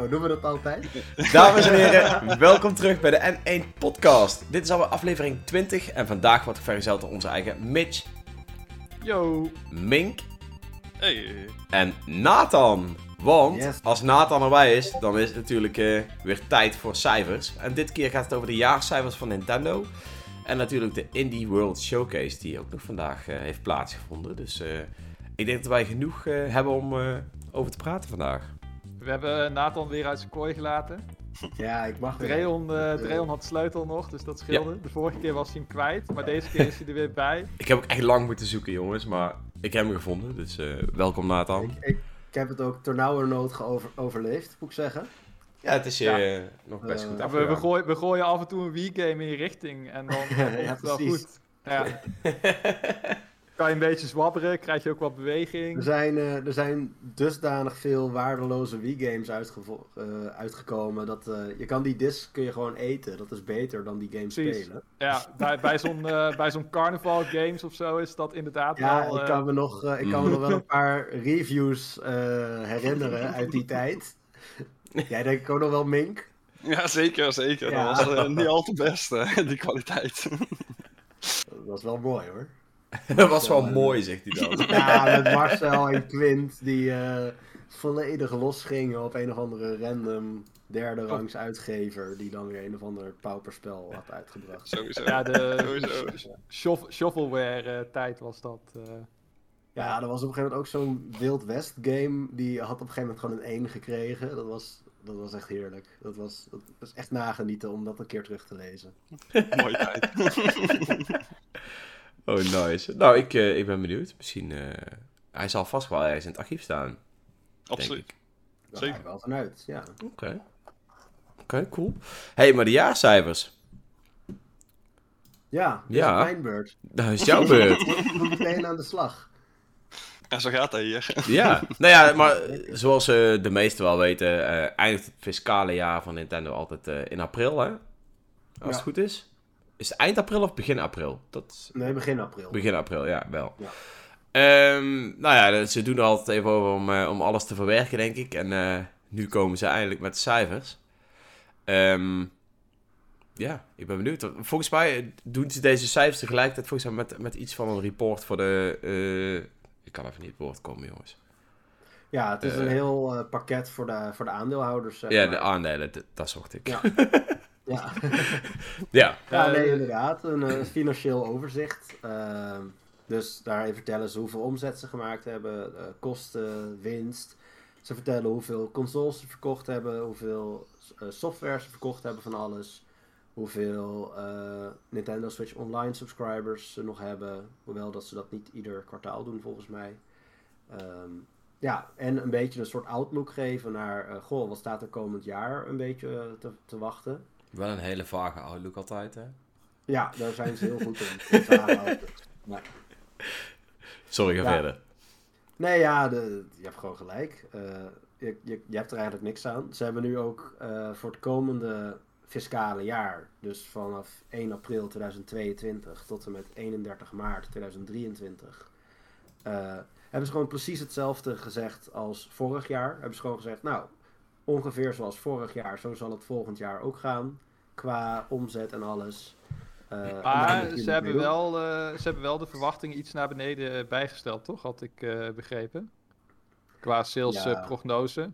Oh, doen we dat altijd? Dames en heren, welkom terug bij de N1 Podcast. Dit is alweer aflevering 20 en vandaag wordt vergezeld door onze eigen Mitch, Yo. Mink Hey. en Nathan. Want Yes. als Nathan erbij is, dan is het natuurlijk eh, weer tijd voor cijfers. En dit keer gaat het over de jaarcijfers van Nintendo. En natuurlijk de Indie World Showcase, die ook nog vandaag eh, heeft plaatsgevonden. Dus eh, ik denk dat wij genoeg eh, hebben om eh, over te praten vandaag. We hebben Nathan weer uit zijn kooi gelaten. Ja, ik mag weer. Dreon, eh Dreon had de sleutel nog, dus dat scheelde. De vorige keer was hij hem kwijt, maar deze keer is hij er weer bij. Ik heb ook echt lang moeten zoeken, jongens, maar ik heb hem gevonden. Dus eh, welkom, Nathan. Ik, ik, ik heb het ook ternauwernood geover, overleefd, moet ik zeggen. Ja, het is Ja. eh, nog best Eh, goed Ja, we, we, gooien, we gooien af en toe een Wii-game in je richting en dan dan komt Ja, het wel goed. Ja. Kan je een beetje zwabberen, krijg je ook wat Er beweging. zijn, eh, er zijn dusdanig veel waardeloze Wii-games uitgevo- eh, uitgekomen. Dat eh, je kan die disc kun je gewoon eten. Dat is beter dan die game Precies. spelen. Ja, bij, bij zo'n eh, bij zo'n Carnival Games of zo is dat inderdaad Ja, wel... ik eh, kan me nog, eh, ik kan me nog wel een paar reviews eh, herinneren uit die tijd. Jij denk ik ook nog wel Mink. Ja, zeker, zeker. Ja. Dat was niet al te best, eh, die kwaliteit. Dat was wel mooi hoor. dat was wel mooi, zegt hij dan. Ja, met Marcel en Quint die eh, volledig losgingen op een of andere random derde rangs uitgever. Die dan weer een of ander pauperspel had uitgebracht. Sowieso. Ja, de Sowieso. shof- shovelware-tijd was dat. eh. Ja, er was op een gegeven moment ook zo'n Wild West game. Die had op een gegeven moment gewoon een 1 gekregen. Dat was, dat was echt heerlijk. Dat was, dat was echt nagenieten om dat een keer terug te lezen. Mooie tijd. Oh, nice. Nou, ik, eh, ik ben benieuwd. Misschien, eh, hij zal vast wel ergens in het archief staan, Absoluut. denk ik. Daar Zeker. ga ik wel vanuit, ja. Oké. Oké, cool. hey, maar de jaarcijfers. Ja, dus Ja. mijn beurt. Dat is jouw beurt. Ik moet meteen aan de slag. Ja, zo gaat dat hier. ja. Nou ja, maar zoals eh, de meesten wel weten, eh, eindigt het fiscale jaar van Nintendo altijd eh, in april, hè? Als Ja. het goed is. Is het eind april of begin april? Dat Nee, begin april. Begin april, ja, wel. Ja. Ehm, nou ja, ze doen er altijd even over om, eh, om alles te verwerken, denk ik. En eh, nu komen ze eindelijk met de cijfers. Ehm, ja, ik ben benieuwd. Volgens mij doen ze deze cijfers tegelijkertijd volgens mij met, met iets van een report voor de... eh, ik kan even niet het woord komen, jongens. Ja, het is een Eh. heel eh, pakket voor de, voor de aandeelhouders. Ja, maar. de aandelen, dat zocht ik. Ja. Ja. ja. Ja, Eh, nee, inderdaad. Een eh, financieel overzicht. Ehm, dus daarin vertellen ze hoeveel omzet ze gemaakt hebben, eh, kosten, winst. Ze vertellen hoeveel consoles ze verkocht hebben, hoeveel eh, software ze verkocht hebben van alles. Hoeveel eh, Nintendo Switch Online subscribers ze nog hebben. Hoewel dat ze dat niet ieder kwartaal doen volgens mij. Ehm, ja, en een beetje een soort outlook geven naar, eh, goh, wat staat er komend jaar een beetje te, te wachten. Wel een hele vage outlook altijd, hè? Ja, daar zijn ze heel goed in. Maar- Sorry, ga Ja. verder. Nee, ja, de, je hebt gewoon gelijk. Eh, je, je, je hebt er eigenlijk niks aan. Ze hebben nu ook eh, voor het komende fiscale jaar, dus vanaf 1 april 2022 tot en met 31 maart 2023, eh, hebben ze gewoon precies hetzelfde gezegd als vorig jaar. Hebben ze gewoon gezegd, nou, ongeveer zoals vorig jaar, zo zal het volgend jaar ook gaan. Qua omzet en alles. Eh, en daar Maar ze hebben, wel, eh, ze hebben wel de verwachtingen iets naar beneden eh, bijgesteld, toch? Had ik eh, begrepen. Qua sales Ja. eh.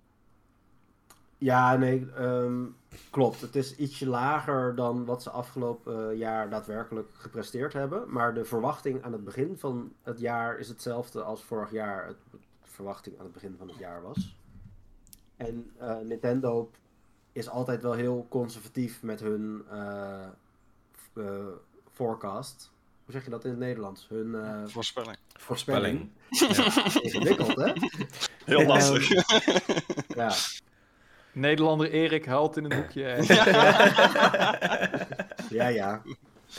Ja, nee, ehm, klopt. Het is ietsje lager dan wat ze afgelopen eh, jaar daadwerkelijk gepresteerd hebben. Maar de verwachting aan het begin van het jaar is hetzelfde als vorig jaar het, de verwachting aan het begin van het jaar was. En eh, Nintendo is altijd wel heel conservatief met hun eh, eh, forecast. Hoe zeg je dat in het Nederlands? Hun eh, Voorspelling. voorspelling. Ja. Ingewikkeld, hè? Heel Ehm, lastig. Ja. Nederlander Erik huilt in een hoekje. ja, ja.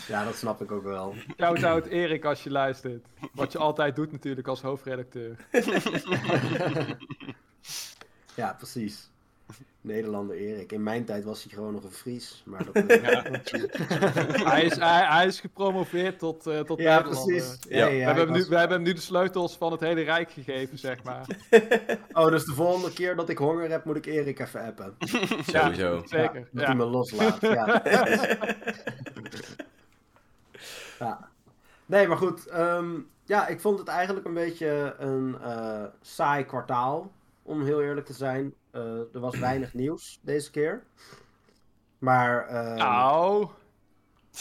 Ja, dat snap ik ook wel. Shout-out Erik als je luistert. Wat je altijd doet natuurlijk als hoofdredacteur. ja, precies. Nederlander Erik. In mijn tijd was hij gewoon nog een Fries. Maar dat, Ja. hij, is, hij, hij is gepromoveerd tot, eh tot ja, Nederlander. precies. Ja. Ja, We, hebben nu, was- we hebben hem nu de sleutels van het hele Rijk gegeven, zeg maar. Oh, dus de volgende keer dat ik honger heb, moet ik Erik even appen. Sowieso. Zeker. Ja, dat Ja. hij me loslaat. Ja. ja. Nee, maar goed. ehm, ja, ik vond het eigenlijk een beetje een eh, saai kwartaal. Om heel eerlijk te zijn. Eh, er was weinig nieuws deze keer. Maar. ehm, Nou,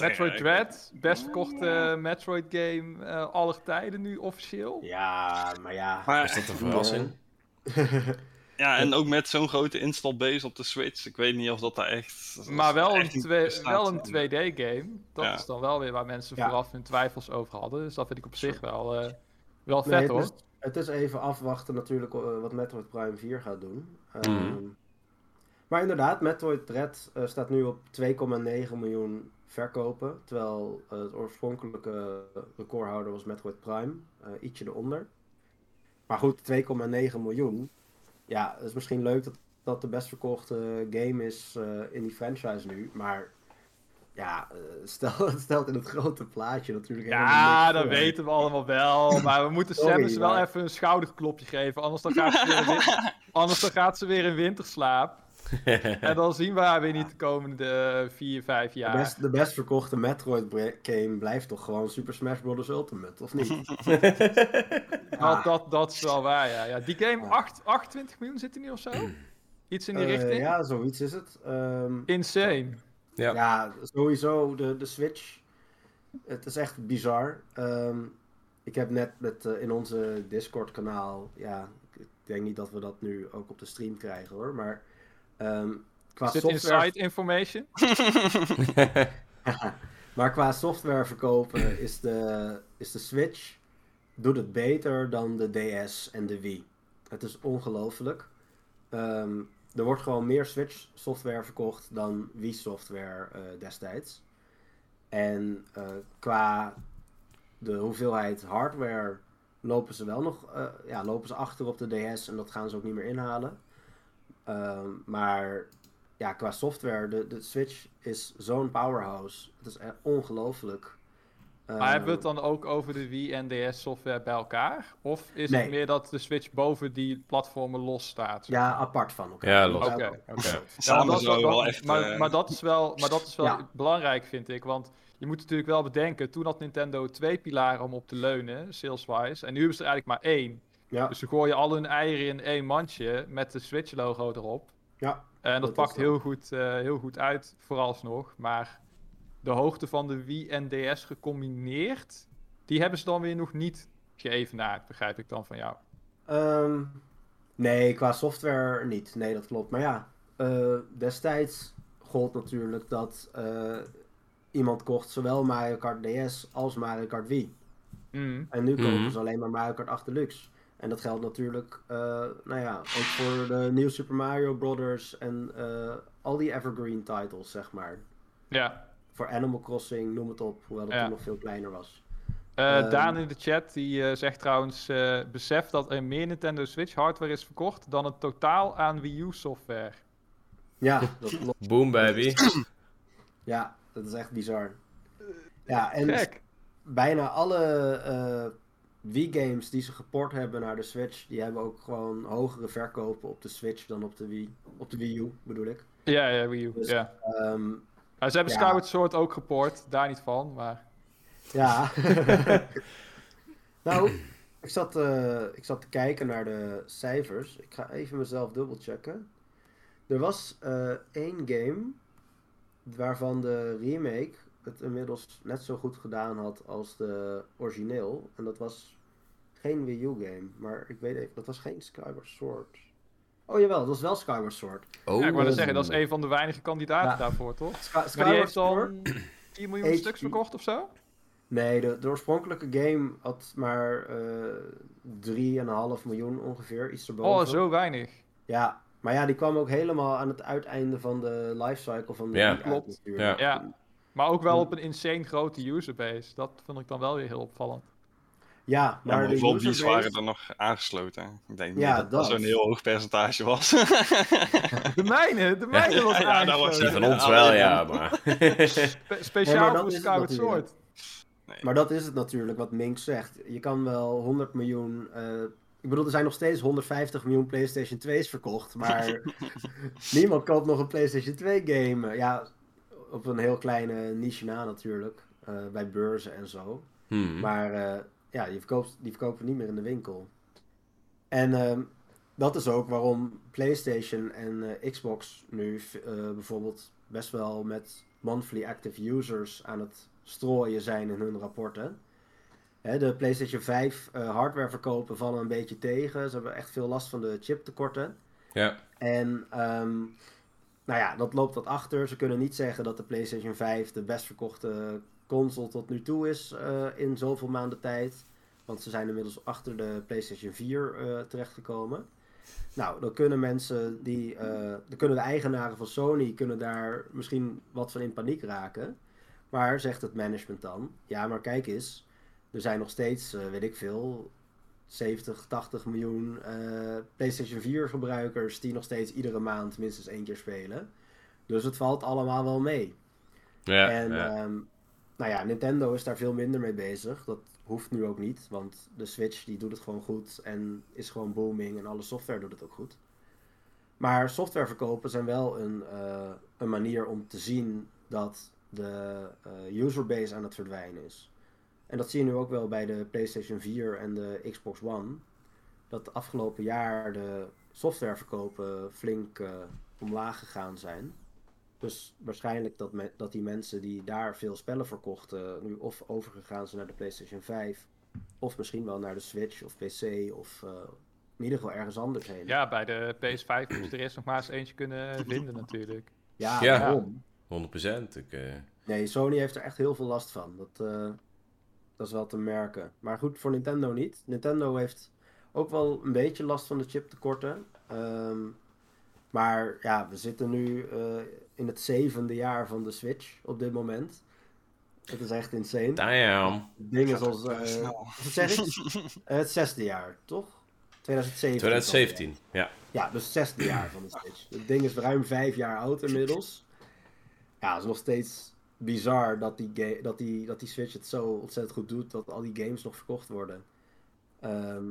Metroid Dread, best verkochte Metroid game eh aller tijden nu officieel. Ja, maar ja. Maar, Is dat een verrassing? ja, en ook met zo'n grote install base op de Switch. Ik weet niet of dat daar echt... Maar wel een, echt niet twee- bestaat. wel een 2D-game. Dat Ja. is dan wel weer waar mensen Ja. vooraf hun twijfels over hadden. Dus dat vind ik op zich wel, eh, wel vet Nee, hoor. Het is even afwachten natuurlijk eh, wat Metroid Prime 4 gaat doen. Ehm, Mhm. Maar inderdaad, Metroid Dread eh, staat nu op 2,9 miljoen verkopen. Terwijl eh, het oorspronkelijke recordhouder was Metroid Prime. ietsje eronder. Maar goed, 2,9 miljoen. Ja, het is misschien leuk dat dat de best verkochte game is in die franchise nu. Maar ja, eh, stel, het stelt in het grote plaatje natuurlijk helemaal Ja, dat voor. weten we allemaal wel. Maar we moeten Sorry, Samus wel maar- even een schouderklopje geven. Anders dan gaat ze weer in, win- anders dan gaat ze weer in winterslaap. En dan zien we haar weer niet de komende 4, 5 De jaar. best, de best verkochte Metroid bre- game blijft toch gewoon Super Smash Bros. Ultimate, of niet? Dat, Ah. dat, dat is wel waar, ja. ja die game, Ja. 8, 28 miljoen zit er nu of zo? Iets in die Eh, richting? ja, zoiets is het. Ehm, Insane. Ja. ja. sowieso de, de Switch. Het is echt bizar. Ehm, ik heb net met, eh, in onze Discord kanaal, ja, ik denk niet dat we dat nu ook op de stream krijgen hoor, maar ehm, qua software... inside information? maar qua software verkopen is de, is de Switch doet het beter dan de DS en de Wii. Het is ongelooflijk. Ehm, er wordt gewoon meer Switch software verkocht dan Wii software eh, destijds. En eh, qua de hoeveelheid hardware lopen ze wel nog eh, ja, lopen ze achter op de DS en dat gaan ze ook niet meer inhalen. Ehm, maar ja, qua software, de, de Switch is zo'n powerhouse. Het is ongelooflijk. Maar hebben we het Ehm, dan ook over de Wii en DS software bij elkaar? Of is Nee. het meer dat de Switch boven die platformen los staat? Ja, apart van elkaar. Ja, los. is Oké. Ja. Samen dat is zou je wel- wel echt... maar, eh, maar dat is wel, maar dat is wel Ja. belangrijk, vind ik. Want je moet natuurlijk wel bedenken, toen had Nintendo twee pilaren om op te leunen, sales-wise. En nu hebben ze er eigenlijk maar één. Ja, Dus ze gooien al hun eieren in één mandje met de Switch-logo erop. ja. En dat, pakt heel goed, eh, heel goed uit, vooralsnog. Maar de hoogte van de Wii en DS gecombineerd, die hebben ze dan weer nog niet geëvenaard, begrijp ik dan van jou. Ehm, nee, qua software niet. Nee, dat klopt. Maar ja, eh, destijds gold natuurlijk dat eh, iemand kocht zowel Mario Kart DS als Mario Kart Wii. Mm. En nu Mhm. kopen ze alleen maar Mario Kart 8 Deluxe. En dat geldt natuurlijk, eh, nou ja, ook voor de New Super Mario Brothers en eh, al die evergreen titles, zeg maar. Ja. Voor Animal Crossing, noem het op, hoewel dat Ja. toen nog veel kleiner was. Eh, Ehm. Daan in de chat die eh, zegt trouwens: eh besef dat er meer Nintendo Switch hardware is verkocht dan het totaal aan Wii U software. Ja, dat klopt. Boom, baby. Ja, dat is echt bizar. Ja, en Gek. bijna alle eh Wii-games die ze geport hebben naar de Switch, die hebben ook gewoon hogere verkopen op de Switch dan op de Wii. Op de Wii U bedoel ik. Ja, ja, Wii U. Dus- ja. Ehm, Maar ze hebben ja. Skyward Sword ook gepoord, daar niet van. Maar ja. nou, ik zat, eh, ik zat te kijken naar de cijfers. Ik ga even mezelf dubbelchecken. Er was eh, één game waarvan de remake het inmiddels net zo goed gedaan had als de origineel. En dat was geen Wii U game, maar ik weet even, dat was geen Skyward Sword. Oh jawel, dat was wel Skyward Sword. Oh, ja, ik wou zeggen, dat is een van de weinige kandidaten Ja. daarvoor, toch? Sky- Maar die Skyward heeft al Sword? 4 miljoen HD. stuks verkocht of zo? Nee, de, de oorspronkelijke game had maar eh 3,5 miljoen ongeveer, iets erboven. Oh, zo weinig. Ja, maar ja, die kwam ook helemaal aan het uiteinde van de lifecycle van de Ja. Klopt. natuurlijk. Ja. Maar ook wel op een insane grote userbase. Dat vond ik dan wel weer heel opvallend. Ja, Ja, maar, maar de hoeveel waren er nog aangesloten? Ik denk Ja, niet dat dat zo'n heel hoog percentage was. De mijne, de mijne was Ja, dat was- van Ja, ons wel, ja, maar... Spe- Nee, Speciaal maar voor Skyward natuurlijk. Sword. Maar dat is het natuurlijk, wat Mink zegt. Je kan wel 100 miljoen. eh, ik bedoel, er zijn nog steeds 150 miljoen PlayStation 2's verkocht. Maar niemand koopt nog een PlayStation 2 game. Ja, op een heel kleine niche na natuurlijk. eh, bij beurzen en zo. Hmm. Maar eh, ja, die, verkoopt, die verkopen niet meer in de winkel. En ehm, dat is ook waarom PlayStation en eh, Xbox nu eh, bijvoorbeeld best wel met monthly active users aan het strooien zijn in hun rapporten. Hè, de PlayStation 5 eh, hardware verkopen vallen een beetje tegen. Ze hebben echt veel last van de chiptekorten. Ja. En ehm, nou ja, dat loopt wat achter. Ze kunnen niet zeggen dat de PlayStation 5 de best verkochte console tot nu toe is eh, in zoveel maanden tijd. Want ze zijn inmiddels achter de PlayStation 4 eh, terechtgekomen. Nou, dan kunnen mensen die. eh, dan kunnen de eigenaren van Sony kunnen daar misschien wat van in paniek raken. Maar zegt het management dan: ja, maar kijk eens. Er zijn nog steeds, weet ik veel, 70, 80 miljoen PlayStation 4 gebruikers die nog steeds iedere maand minstens één keer spelen. Dus het valt allemaal wel mee. Ja, en ja. ehm, nou ja, Nintendo is daar veel minder mee bezig. Dat hoeft nu ook niet, want de Switch die doet het gewoon goed en is gewoon booming en alle software doet het ook goed. Maar softwareverkopen zijn wel een, eh, een manier om te zien dat de eh, userbase aan het verdwijnen is. En dat zie je nu ook wel bij de PlayStation 4 en de Xbox One. Dat afgelopen jaar de softwareverkopen flink eh, omlaag gegaan zijn. Dus waarschijnlijk dat, me- dat die mensen die daar veel spellen verkochten, nu of overgegaan zijn naar de PlayStation 5, of misschien wel naar de Switch of PC, of eh, in ieder geval ergens anders heen. Ja, bij de PS5 moest er eerst nog maar eens eentje kunnen vinden natuurlijk. ja, Ja. daarom. 100%. Ik, eh, Nee, Sony heeft er echt heel veel last van. Dat, eh, dat is wel te merken. Maar goed, voor Nintendo niet. Nintendo heeft ook wel een beetje last van de chiptekorten. Ehm maar ja, we zitten nu eh, in het zevende jaar van de Switch op dit moment. Het is echt insane. damn. Dingen zoals... wat zeg ik? Het zesde jaar, toch? 2017. 2017, ja. Ja, dus het zesde jaar van de Switch. Het ding is ruim vijf jaar oud inmiddels. Ja, het is nog steeds bizar dat die, dat die, dat die Switch het zo ontzettend goed doet dat al die games nog verkocht worden. Ehm,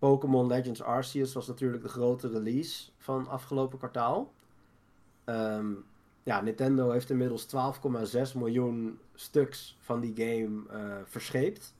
Pokémon Legends Arceus was natuurlijk de grote release van afgelopen kwartaal. Ehm, ja, Nintendo heeft inmiddels 12,6 miljoen stuks van die game eh verscheept.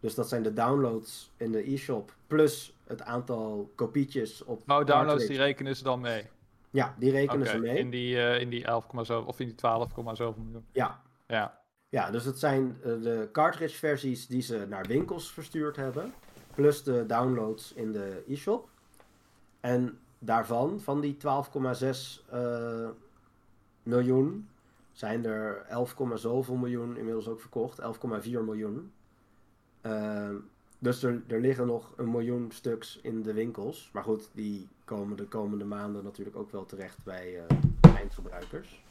Dus dat zijn de downloads in de e-shop plus het aantal kopietjes op Oh, downloads die rekenen ze dan mee. Ja, die rekenen ze mee. in die, eh, in die 11, zo, of in die 12, zoveel miljoen. Ja. Ja. ja, dus het zijn eh, de cartridge versies die ze naar winkels verstuurd hebben. Plus de downloads in de e-shop. En daarvan, van die 12,6 eh, miljoen, zijn er 11, zoveel miljoen inmiddels ook verkocht. 11,4 miljoen. Ehm, dus er, er liggen nog een miljoen stuks in de winkels. Maar goed, die komen de komende maanden natuurlijk ook wel terecht bij eh, eindgebruikers.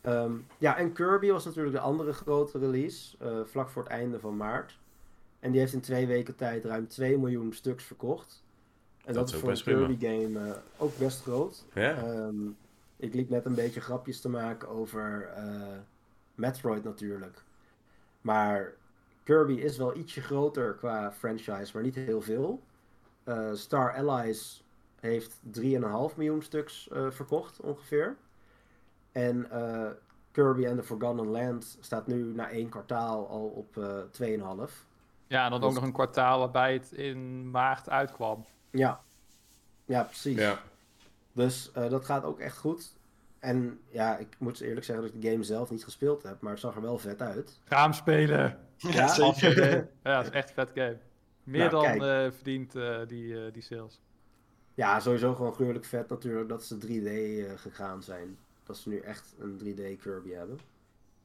Ehm, ja, en Kirby was natuurlijk de andere grote release, eh, vlak voor het einde van maart. En die heeft in twee weken tijd ruim 2 miljoen stuks verkocht. En dat, is voor een prima. Kirby game eh, ook best groot. Ja, Ehm, ik liep net een beetje grapjes te maken over eh, Metroid natuurlijk. Maar Kirby is wel ietsje groter qua franchise, maar niet heel veel. Eh, Star Allies heeft 3,5 miljoen stuks verkocht ongeveer. En Kirby and the Forgotten Land staat nu na één kwartaal al op eh 2,5. Ja, en dan Dus- ook nog een kwartaal waarbij het in maart uitkwam. Ja. ja, precies. ja. Dus eh, dat gaat ook echt goed. En ja, ik moet eerlijk zeggen dat ik de game zelf niet gespeeld heb, maar het zag er wel vet uit. Ga hem spelen. Ja, zeker. Ja, het is echt een vet game. Meer Nou, dan eh, verdient eh, die, eh, die sales. Ja, sowieso gewoon gruwelijk vet natuurlijk dat ze 3D eh, gegaan zijn. Dat ze nu echt een 3D Kirby hebben.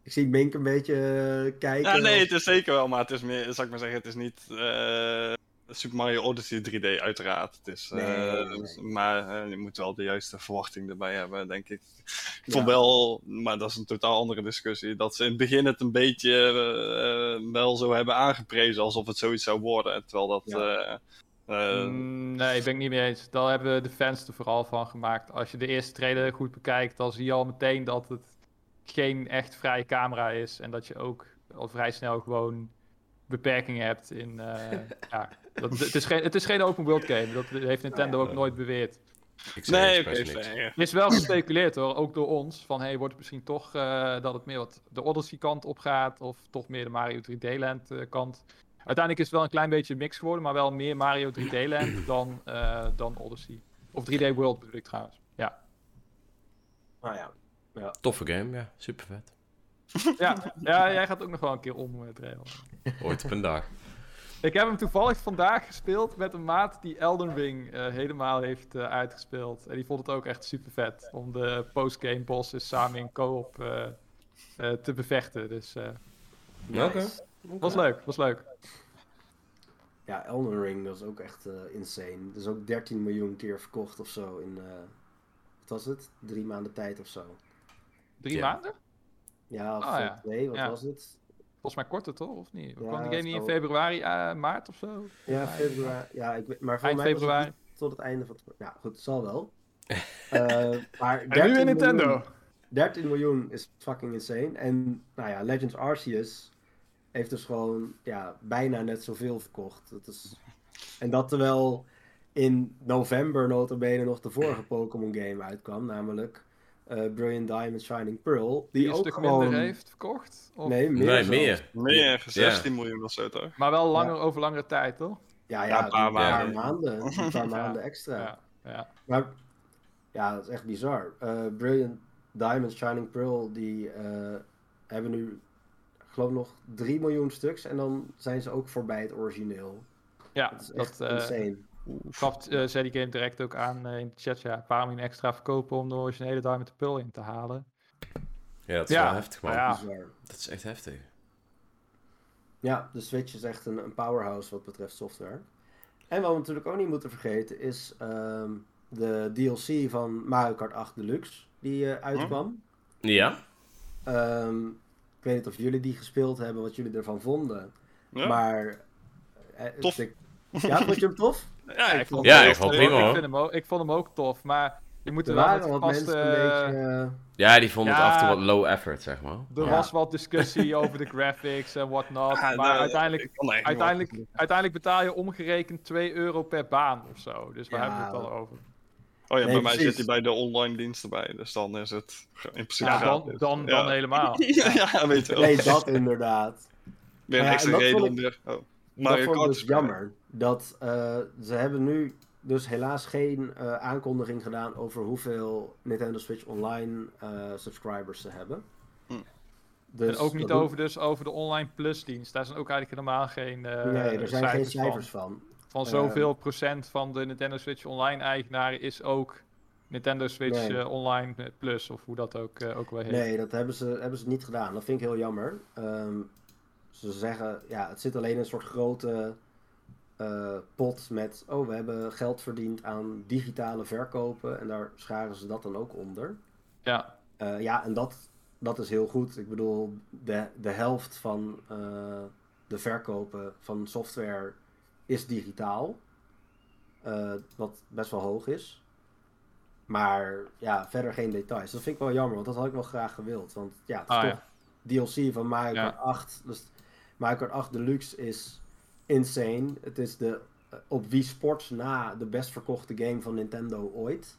Ik zie Mink een beetje eh, kijken. Ja, nee, of- het is zeker wel, maar het is meer, zal ik maar zeggen, het is niet. eh, Super Mario Odyssey 3D uiteraard. Het is, Nee, eh, nee, nee. Maar je moet wel de juiste verwachting erbij hebben, denk ik. Ik Ja. vond wel, maar dat is een totaal andere discussie, dat ze in het begin het een beetje wel zo hebben aangeprezen alsof het zoiets zou worden. Terwijl dat... Ja. eh, eh, Mm, nee, ben ik niet mee eens. Daar hebben de fans er vooral van gemaakt. Als je de eerste trailer goed bekijkt, dan zie je al meteen dat het geen echt vrije camera is. En dat je ook al vrij snel gewoon beperkingen hebt in... eh, ja, dat, het, is geen, het is geen open world game. Dat heeft Nintendo ook nooit beweerd. Ik zei nee, oké. Er is wel gespeculeerd hoor, ook door ons. Van hey, wordt het misschien toch eh, dat het meer wat de Odyssey kant op gaat. Of toch meer de Mario 3D Land eh, kant. Uiteindelijk is het wel een klein beetje een mix geworden. Maar wel meer Mario 3D Land dan, eh, dan Odyssey. Of 3D World bedoel ik trouwens. Ja, Nou ja. Toffe game, ja. Super vet. ja, ja jij gaat ook nog wel een keer om, uh, Trail. Ooit op een dag. Ik heb hem toevallig vandaag gespeeld met een maat die Elden Ring eh, helemaal heeft eh, uitgespeeld. En die vond het ook echt super vet om de postgame bosses samen in co-op eh, eh, te bevechten. Dus eh Oké. was leuk, was leuk. Ja, Elden Ring, dat is ook echt eh, insane. Dat is ook 13 miljoen keer verkocht of zo in, eh, wat was het? Drie maanden tijd of zo. Drie Ja. maanden? Ja, of Ah, zo ja. twee, wat Ja. was het? Volgens mij korter toch, of niet? Ja, kwam die game niet in februari, eh, maart of zo? Ja, februari. Ja, ik weet, maar voor Eind mij was het februari. tot het einde van het... Ja, goed, het zal wel. Eh, maar En nu in Nintendo. Miljoen, 13 miljoen is fucking insane. En nou ja, Legends Arceus heeft dus gewoon ja, bijna net zoveel verkocht. Dat is... En dat terwijl in november notabene nog de vorige Pokémon game uitkwam, namelijk eh, Brilliant Diamond Shining Pearl. Die, Die een ook stuk gewoon... minder heeft verkocht? Of... Nee, meer. Nee, meer. Meer, 16 miljoen of zo toch? Maar wel langer over langere tijd, toch? Ja, Ja, ja, een paar een paar maanden. maanden. Een paar maanden extra. Ja, ja. Maar ja, dat is echt bizar. Eh, Brilliant Diamond Shining Pearl, die eh, hebben nu, ik geloof nog 3 miljoen stuks. En dan zijn ze ook voorbij het origineel. ja Dat is dat, echt eh, insane. Gaf eh, zei die game direct ook aan eh, in de chat. Ja, paar miljoen extra verkopen om de originele Diamond Pearl in te halen. Ja, dat is Ja, wel heftig, man. maar ja. Bizar. Dat is echt heftig. Ja, de Switch is echt een, een powerhouse wat betreft software. En wat we natuurlijk ook niet moeten vergeten is ehm, de DLC van Mario Kart 8 Deluxe die eh, uitkwam. Ja? Ehm, ik weet niet of jullie die gespeeld hebben, wat jullie ervan vonden. Ja? Maar. Tof. ik- ja, vond je hem tof? Ja, ik vond Ja, ik vond prima, ik, hoor. vind hem ook, ik vond hem ook tof, maar je moet Er er wel waren wat vaste... mensen een beetje. eh, Ja, die vonden het Ja. af en toe wat low effort, zeg maar. Er Ja. was wat discussie over de graphics en whatnot, Ja, maar nou, uiteindelijk, uiteindelijk, uiteindelijk betaal je omgerekend 2 euro per baan of zo. Dus waar Ja. hebben we het dan over? Oh ja, Nee, bij mij zit hij bij de online dienst erbij, dus dan is het in principe Ja, dan, dan, ja. dan helemaal. ja, weet je wel. nee, dat inderdaad. Weer een extra reden vond om weer... Oh. Dat Mario vond ik dus jammer. Dat eh, ze hebben nu dus helaas geen eh, aankondiging gedaan over hoeveel Nintendo Switch Online eh, subscribers ze hebben. Hm. Dus en ook niet dat over, dus over de online plus dienst. Daar zijn ook eigenlijk helemaal geen eh, Nee, er zijn geen cijfers cijfers van. van. Van zoveel procent van de Nintendo Switch Online eigenaren is ook Nintendo Switch Nee. eh, Online Plus, of hoe dat ook, eh, ook wel heet. Nee, dat hebben ze, hebben ze niet gedaan. Dat vind ik heel jammer. Ehm, ze zeggen, ja, het zit alleen in een soort grote eh, pot met, oh, we hebben geld verdiend aan digitale verkopen en daar scharen ze dat dan ook onder. Ja, Eh, ja, en dat, dat is heel goed. Ik bedoel, de, de helft van eh, de verkopen van software is digitaal. Wat best wel hoog is. Maar ja, verder geen details. Dat vind ik wel jammer, want dat had ik wel graag gewild. Want ja, het is Ah, toch DLC van Mario Ja. Kart 8. Dus Mario Kart 8 Deluxe is insane. Het is de, eh, op Wii Sports na de best verkochte game van Nintendo ooit.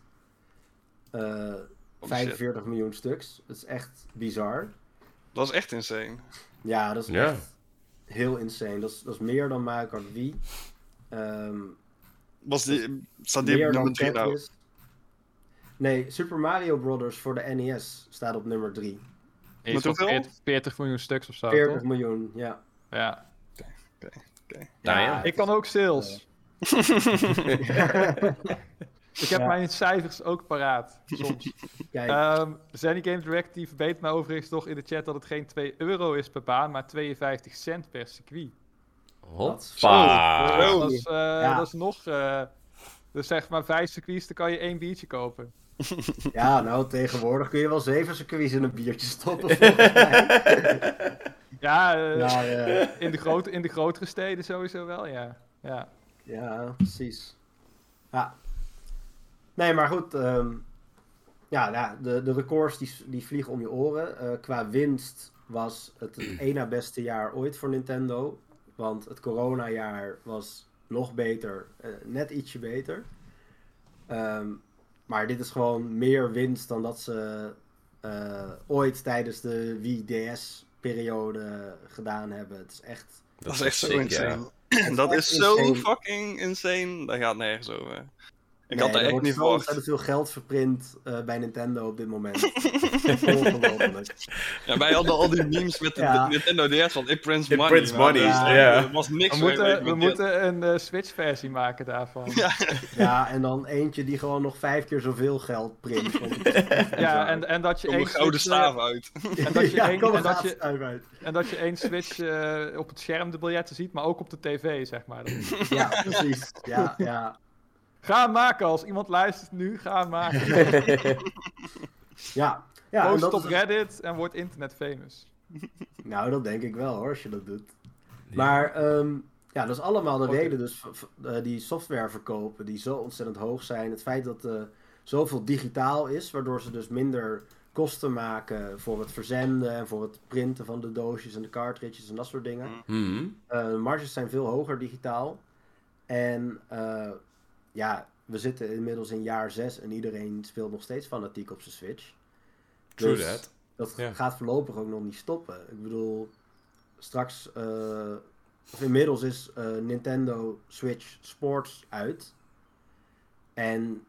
Eh, shit. 45 miljoen stuks. Dat is echt bizar. Dat is echt insane. Ja, dat is echt heel insane. Dat is, dat is meer dan Mario Kart Wii. Ehm, Was die, staat die op nummer 3 nou? Nee, Super Mario Bros. voor de NES staat op nummer 3. is Met hoeveel? 40, 40 miljoen stuks of zo, 40 toch? miljoen, ja. Ja. Damn. Ik kan ook sales. Ik heb Ja. mijn cijfers ook paraat, soms. Kijk, Ehm Zenny Game Direct die verbetert mij overigens toch in de chat dat het geen 2 euro is per baan, maar 52 cent per circuit. Hoppa. Zo. Dat is, eh, Ja. dat is nog... eh, dus zeg maar vijf circuits, dan kan je één biertje kopen. Ja, nou, tegenwoordig kun je wel zeven circuits in een biertje stoppen. volgens mij. Ja, eh, Maar, eh, in, de grote, in de grotere steden sowieso wel, ja. Ja, ja, precies. Ja. Nee, maar goed. ehm, ja, ja de, de records die, die vliegen om je oren. Eh, qua winst was het het één na beste jaar ooit voor Nintendo. Want het coronajaar was nog beter. eh, net ietsje beter. Ehm, maar dit is gewoon meer winst dan dat ze eh, ooit tijdens de Wii DS-periode gedaan hebben. Het is echt... Dat is echt zo sick, insane. Dat is zo insane. fucking insane. Daar gaat nergens over. Ik Nee, had er echt wordt niet zo verwacht. ontzettend veel geld verprint eh, bij Nintendo op dit moment. Ja, wij hadden al die memes met de, Ja. de Nintendo DS van It Prints It Money. prints money, dat is- ja. Er was niks We mee moeten, we moeten een eh, Switch-versie maken daarvan. Ja, Ja, en dan eentje die gewoon nog vijf keer zoveel geld print. bizar. en, en dat je één gouden Switch, eh, staven uit. en dat je ja, één- en dat gaaf je- uit. En dat je één Switch eh, op het scherm de biljetten ziet, maar ook op de tv, zeg maar. Ja, precies. Ja, ja. Ga maken, als iemand luistert nu, ga maken. Ja, ja Post dat op is- Reddit en word internet famous. Nou, dat denk ik wel hoor, als je dat doet. Maar ehm, ja, dat is allemaal de reden dus v- eh, die softwareverkopen die zo ontzettend hoog zijn. Het feit dat er zoveel digitaal is, waardoor ze dus minder kosten maken voor het verzenden en voor het printen van de doosjes en de cartridges en dat soort dingen. De marges zijn veel hoger digitaal. En eh, ja, we zitten inmiddels in jaar 6 en iedereen speelt nog steeds fanatiek op zijn Switch. True Dus that. Dat gaat voorlopig ook nog niet stoppen. Ik bedoel, straks, eh, of inmiddels is eh, Nintendo Switch Sports uit. En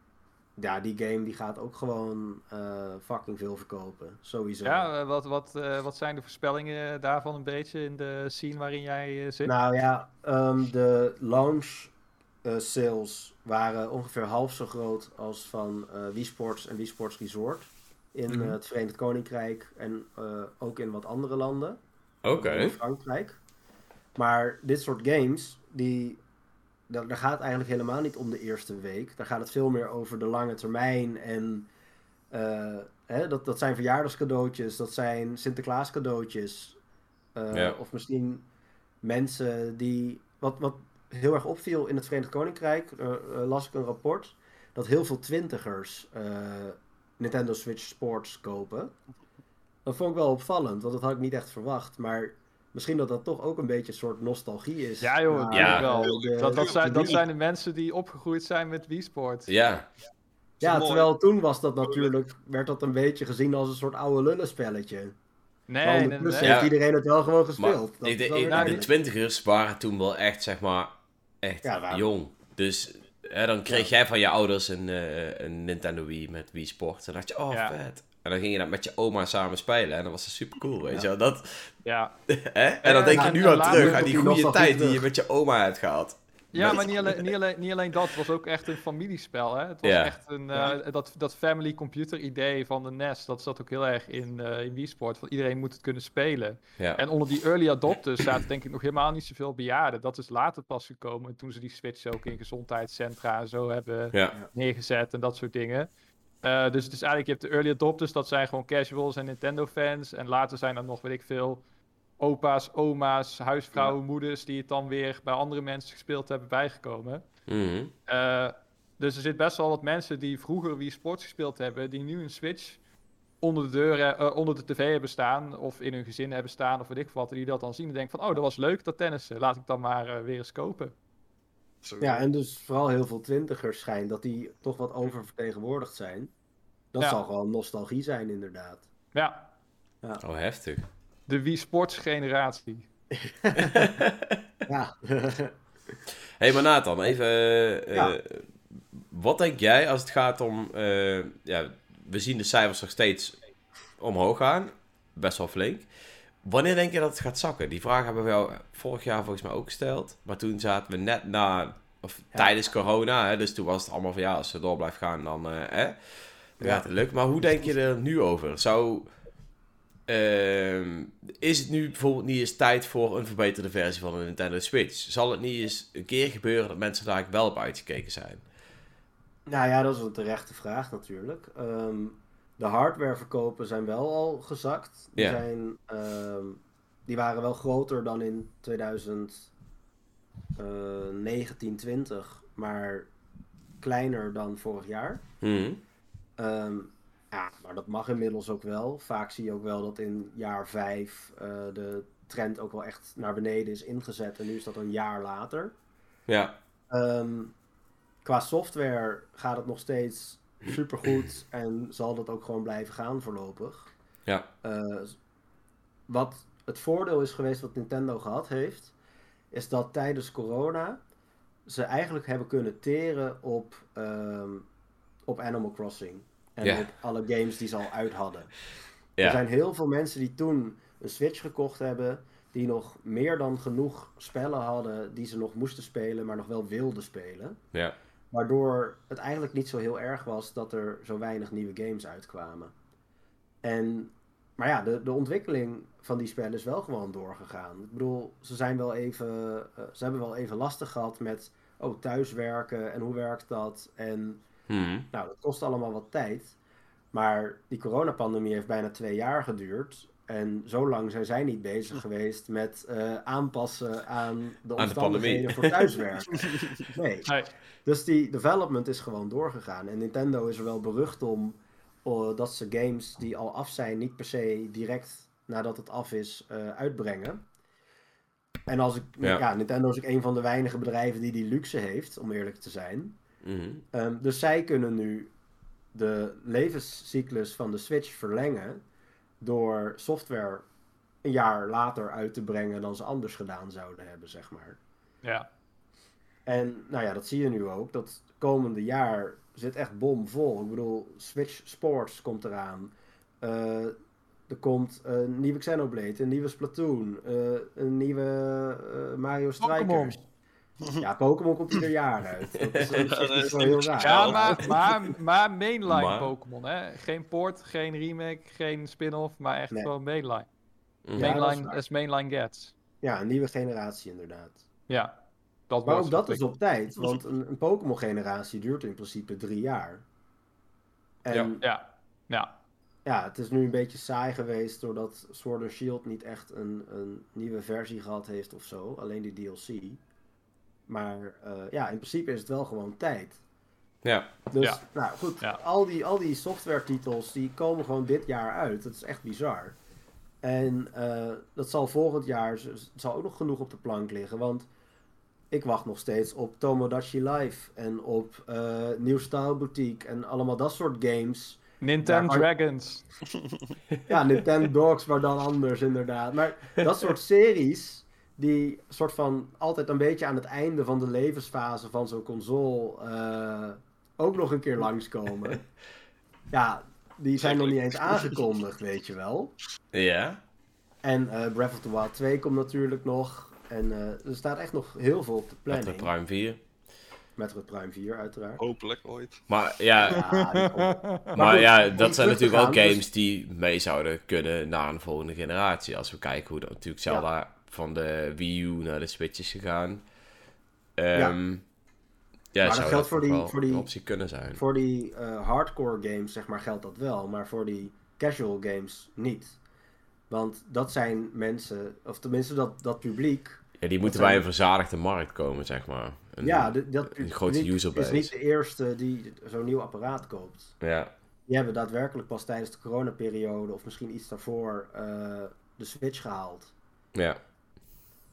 ja, die game die gaat ook gewoon eh, fucking veel verkopen. Sowieso. Ja, wat, wat, eh, wat zijn de voorspellingen daarvan een beetje in de scene waarin jij zit? Nou ja, ehm, de launch eh, sales waren ongeveer half zo groot als van eh Wii Sports en Wii Sports Resort. In Mhm. eh, het Verenigd Koninkrijk en ook in wat andere landen. Oké. in Frankrijk. Maar dit soort games, die, daar, daar gaat het eigenlijk helemaal niet om de eerste week. Daar gaat het veel meer over de lange termijn. En hè, dat, dat zijn verjaardagscadeautjes, dat zijn Sinterklaas cadeautjes. Of misschien mensen die... Wat, wat heel erg opviel in het Verenigd Koninkrijk, eh, eh, las ik een rapport, dat heel veel twintigers eh, Nintendo Switch Sports kopen. Dat vond ik wel opvallend, want dat had ik niet echt verwacht. Maar misschien dat dat toch ook een beetje een soort nostalgie is. Ja, joh, Ja. wel. de- Dat, dat, zijn, dat de- zijn de mensen die opgegroeid zijn met Wii Sport. Ja. Ja, terwijl toen was dat natuurlijk, werd dat een beetje gezien als een soort oude lullenspelletje. Nee, maar nee, nee. heeft iedereen het wel gewoon Maar gespeeld. Dat ik, ik- weer nou, de twintigers waren toen wel echt, zeg maar, echt Ja, jong. Dus hè, dan kreeg jij van je ouders een, eh, een Nintendo Wii met Wii Sports. En dan dacht je, oh Ja. vet. En dan ging je dat met je oma samen spelen. En dat was super cool, weet Ja. je wel. Dat, Ja. hè? En dan Ja, denk je nu aan terug, aan die goede tijd die je met je oma hebt gehad. Ja, maar niet alleen, niet, alleen, niet alleen dat. Het was ook echt een familiespel. Hè? Het was Ja. echt een, eh, dat, dat family computer idee van de NES. Dat zat ook heel erg in, eh in Wii Sport. Van iedereen moet het kunnen spelen. Ja. En onder die early adopters zaten denk ik nog helemaal niet zoveel bejaarden. Dat is later pas gekomen. Toen ze die switch ook in gezondheidscentra en zo hebben ja. neergezet en dat soort dingen. Eh, dus het is eigenlijk, je hebt de early adopters, dat zijn gewoon casuals en Nintendo fans. En later zijn er nog, weet ik veel, opa's, oma's, huisvrouwen, moeders die het dan weer bij andere mensen gespeeld hebben bijgekomen. Mhm. Eh, dus er zit best wel wat mensen die vroeger Wii Sports gespeeld hebben, die nu een Switch onder de deur, eh, onder de tv hebben staan, of in hun gezin hebben staan, of weet ik wat, die dat dan zien en denken van, oh, dat was leuk, dat tennissen, laat ik dan maar eh, weer eens kopen. Zo. Ja, en dus vooral heel veel twintigers schijnt dat die toch wat oververtegenwoordigd zijn. Dat Ja. zal gewoon nostalgie zijn, inderdaad. Ja, Oh, heftig. De Wii Sports generatie. Ja. Hé, hey, maar Nathan, even... Ja. wat denk jij als het gaat om... eh, ja, we zien de cijfers nog steeds omhoog gaan. Best wel flink. Wanneer denk je dat het gaat zakken? Die vraag hebben we jou vorig jaar volgens mij ook gesteld. Maar toen zaten we net na... Of Ja. tijdens corona, hè, dus toen was het allemaal van ja, als het door blijft gaan, dan, eh, hè, dan Ja. gaat het lukken. Maar hoe denk je er nu over? Zou, is het nu bijvoorbeeld niet eens tijd voor een verbeterde versie van een Nintendo Switch? Zal het niet eens een keer gebeuren dat mensen daar wel op uitgekeken zijn? Nou ja, dat is een terechte vraag natuurlijk. Ehm, de hardwareverkopen zijn wel al gezakt. Die, zijn, ehm, die waren wel groter dan in 2019, 20, maar kleiner dan vorig jaar. Mhm. Ehm, ja, maar dat mag inmiddels ook wel. Vaak zie je ook wel dat in jaar 5 de trend ook wel echt naar beneden is ingezet. En nu is dat een jaar later. Ja, Ehm, qua software gaat het nog steeds supergoed en zal dat ook gewoon blijven gaan voorlopig. ja, Eh, wat het voordeel is geweest wat Nintendo gehad heeft, is dat tijdens corona ze eigenlijk hebben kunnen teren op, ehm, op Animal Crossing. En op alle games die ze al uit hadden. Er zijn heel veel mensen die toen een Switch gekocht hebben, die nog meer dan genoeg spellen hadden die ze nog moesten spelen, maar nog wel wilden spelen. ja, Waardoor het eigenlijk niet zo heel erg was dat er zo weinig nieuwe games uitkwamen. En, maar ja, de, de ontwikkeling van die spellen is wel gewoon doorgegaan. Ik bedoel, ze, zijn wel even, eh, ze hebben wel even lastig gehad met oh, thuiswerken en hoe werkt dat? En Mhm. nou, dat kost allemaal wat tijd. Maar die coronapandemie heeft bijna twee jaar geduurd. En zo lang zijn zij niet bezig geweest met eh, aanpassen aan de Aan de omstandigheden voor thuiswerken. Nee. Nee. Dus die development is gewoon doorgegaan. En Nintendo is er wel berucht om eh, dat ze games die al af zijn, niet per se direct nadat het af is, eh, uitbrengen. En als ik, Ja. ja. Nintendo is ook een van de weinige bedrijven die die luxe heeft, om eerlijk te zijn. Mhm. Ehm, dus zij kunnen nu de levenscyclus van de Switch verlengen door software een jaar later uit te brengen dan ze anders gedaan zouden hebben, zeg maar. Ja. En nou ja, dat zie je nu ook. Dat komende jaar zit echt bomvol. Ik bedoel, Switch Sports komt eraan. Eh, er komt een nieuwe Xenoblade, een nieuwe Splatoon, eh, een nieuwe eh, Mario Pokémon. Ja, Pokémon komt ieder jaar uit. Dat is, Ja, dat niet heel raar. Ja, maar, maar, maar mainline Maar- Pokémon, hè? Geen port, geen remake, geen spin-off, maar echt Nee. gewoon mainline. Mhm. Ja, dat is mainline mainline gets. Ja, een nieuwe generatie inderdaad. Ja. Dat Maar wordt ook dat is op tijd, want een, een Pokémon-generatie duurt in principe drie jaar. En Ja. Ja. Ja. ja, het is nu een beetje saai geweest doordat Sword and Shield niet echt een, een nieuwe versie gehad heeft of zo. Alleen die DLC. Maar eh, ja, in principe is het wel gewoon tijd. Ja, Dus, Ja. nou goed, Ja. al, die, al die software titels die komen gewoon dit jaar uit. Dat is echt bizar. En eh, dat zal volgend jaar, zal ook nog genoeg op de plank liggen. Want ik wacht nog steeds op Tomodachi Live en op eh New Style Boutique en allemaal dat soort games. Nintendo Dragons. Ja, Nintendo Dogs, maar dan anders inderdaad. Maar dat soort series, die soort van altijd een beetje aan het einde van de levensfase van zo'n console eh, ook nog een keer langskomen. Ja, die zijn nog niet eens aangekondigd, weet je wel. ja, En eh, Breath of the Wild 2 komt natuurlijk nog. En eh, er staat echt nog heel veel op de met de planning. Prime 4. Metroid Prime 4 uiteraard. Hopelijk ooit. Maar ja, maar goed, ja dat zijn natuurlijk ook gaan, dus- games die mee zouden kunnen naar een volgende generatie. Als we kijken hoe dat natuurlijk Zelda van de Wii U naar de Switch is gegaan. Ehm, ja, dat zou geldt voor die- voor die- een optie kunnen zijn. Voor die eh, hardcore games, zeg maar, geldt dat wel. Maar voor die casual games niet. Want dat zijn mensen, of tenminste dat, dat publiek. Ja, die moeten bij een verzadigde markt komen, zeg maar. Een- ja, de- dat een grote is niet de eerste die zo'n nieuw apparaat koopt. Ja, Die hebben daadwerkelijk pas tijdens de coronaperiode, of misschien iets daarvoor, eh, de Switch gehaald. ja,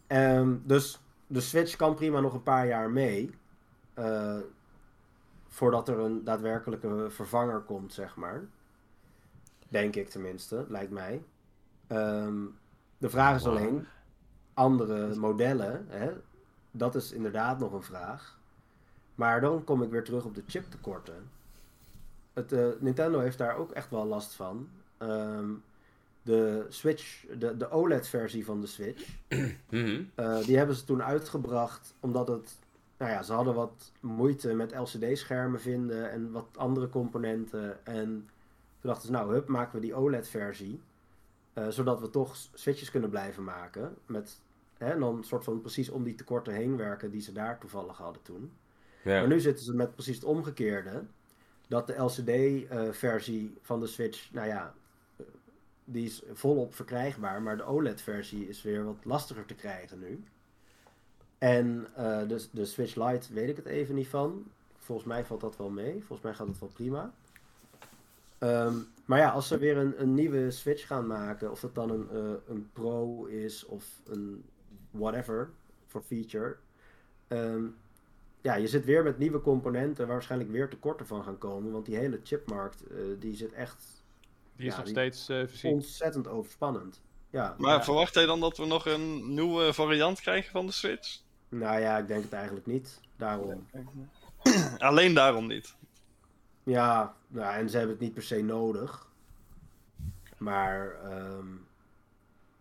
Ehm, dus de Switch kan prima nog een paar jaar mee. eh, voordat er een daadwerkelijke vervanger komt, zeg maar. Denk ik tenminste, lijkt mij. Ehm, de vraag is alleen, andere modellen, hè, dat is inderdaad nog een vraag. Maar dan kom ik weer terug op de chiptekorten. Het, eh, Nintendo heeft daar ook echt wel last van. Ehm, de Switch, de, de OLED-versie van de Switch, eh, die hebben ze toen uitgebracht omdat het, nou ja, ze hadden wat moeite met LCD-schermen vinden en wat andere componenten. En toen dachten ze, nou, hup, maken we die OLED-versie. Eh, zodat we toch switches kunnen blijven maken. Met, hè, en dan een soort van precies om die tekorten heen werken die ze daar toevallig hadden toen. Ja. Maar nu zitten ze met precies het omgekeerde. Dat de LCD-versie van de Switch, nou ja, eh, die is volop verkrijgbaar. Maar de OLED-versie is weer wat lastiger te krijgen nu. En eh, de, de Switch Lite weet ik het even niet van. Volgens mij valt dat wel mee. Volgens mij gaat het wel prima. Ehm, maar ja, als ze weer een, een nieuwe Switch gaan maken, of dat dan een, eh, een Pro is of een whatever voor feature. ehm, ja, je zit weer met nieuwe componenten waar waarschijnlijk weer tekorten van gaan komen. Want die hele chipmarkt, eh, die zit echt Die is Ja, nog die- steeds eh voorzien. ontzettend overspannend. Ja, Maar Ja. verwacht jij dan dat we nog een nieuwe variant krijgen van de Switch? nou ja, ik denk het eigenlijk niet. Daarom. Alleen daarom niet. Ja, nou, en ze hebben het niet per se nodig. Maar ehm,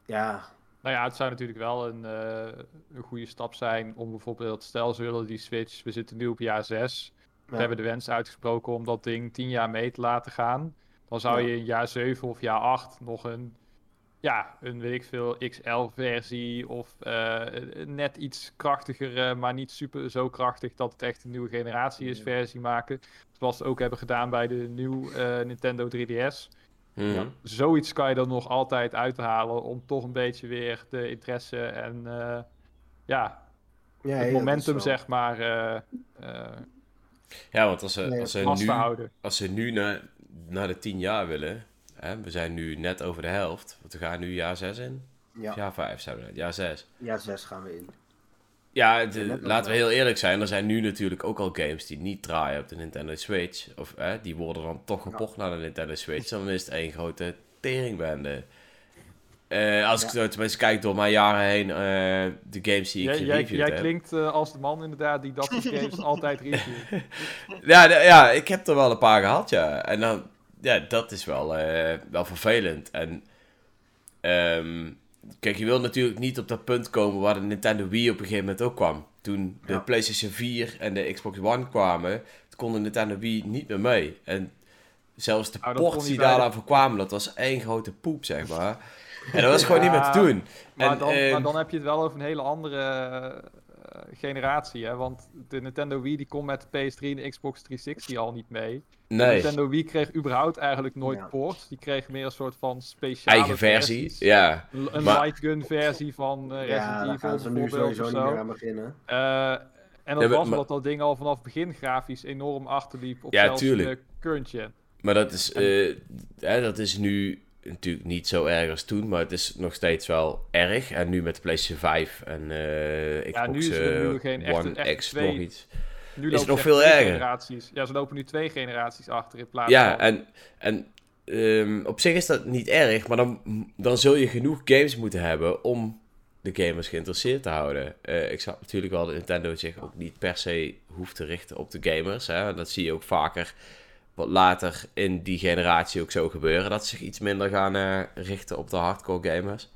ja, Nou ja, het zou natuurlijk wel een, eh, een goede stap zijn om bijvoorbeeld, stel ze willen die Switch, we zitten nu op jaar 6. We Ja. hebben de wens uitgesproken om dat ding 10 jaar mee te laten gaan. Dan zou je in jaar 7 of jaar 8 nog een, ja, een weet ik veel, XL-versie of eh, net iets krachtiger, maar niet super zo krachtig dat het echt een nieuwe generatie is, versie maken. Zoals ze ook hebben gedaan bij de nieuwe eh, Nintendo 3DS. Mhm. Ja. Zoiets kan je er nog altijd uithalen om toch een beetje weer de interesse en eh, ja, ja, het momentum wel- zeg maar Ja, want als ze, Nee, als ze nu, als ze nu naar, naar de 10 jaar willen, hè, we zijn nu net over de helft, want we gaan nu jaar 6 in. Of Ja, jaar 5 zijn we net, jaar 6. ja, zes gaan we in. Ja, de- laten we heel eerlijk zijn, er zijn nu natuurlijk ook al games die niet draaien op de Nintendo Switch. Of hè, die worden dan toch gepocht naar de Nintendo Switch. Dan is het één grote teringbende. Eh, als ik zo tenminste kijk door mijn jaren heen, eh, de games die ik Jij, jij, gereviewd jij heb. klinkt eh, als de man inderdaad die dat soort games altijd reviewt. Ja, de- ja, ik heb er wel een paar gehad, ja. En dan, ja, dat is wel, eh, wel vervelend. En, ehm, kijk, je wil natuurlijk niet op dat punt komen waar de Nintendo Wii op een gegeven moment ook kwam. Toen de Ja. PlayStation 4 en de Xbox One kwamen, kon de Nintendo Wii niet meer mee. En zelfs de Nou, ports die daaraan voor kwamen, dat was één grote poep, zeg maar. En dat was gewoon niet meer te doen. Maar, En, dan, ehm, maar dan heb je het wel over een hele andere eh, generatie. Hè? Want de Nintendo Wii die kon met de PS3 en de Xbox 360 al niet mee. De nee, Nintendo Wii kreeg überhaupt eigenlijk nooit Ja. ports. Die kreeg meer een soort van speciale eigen versie. versies. Ja, L- Een Maar- light gun versie van eh Resident Ja, daar Evil gaan ze nu bijvoorbeeld sowieso of niet zo. meer aan beginnen. Eh, en dat Ja, maar- was maar- omdat dat ding al vanaf het begin grafisch enorm achterliep op Ja, zelfs tuurlijk. de current gen. Maar dat is, eh, hè, dat is nu natuurlijk niet zo erg als toen, maar het is nog steeds wel erg. En nu met de PlayStation 5 en eh Xbox Ja, nu is er eh, nu geen One echte X twee- nog iets. Nu Is het nog veel erger? Generaties. Ja, ze lopen nu twee generaties achter in plaats Ja, van... en, en ehm, op zich is dat niet erg, maar dan, dan zul je genoeg games moeten hebben om de gamers geïnteresseerd te houden. Eh, ik snap natuurlijk wel dat Nintendo zich ook niet per se hoeft te richten op de gamers. Hè? Dat zie je ook vaker wat later in die generatie ook zo gebeuren. Dat ze zich iets minder gaan eh, richten op de hardcore gamers.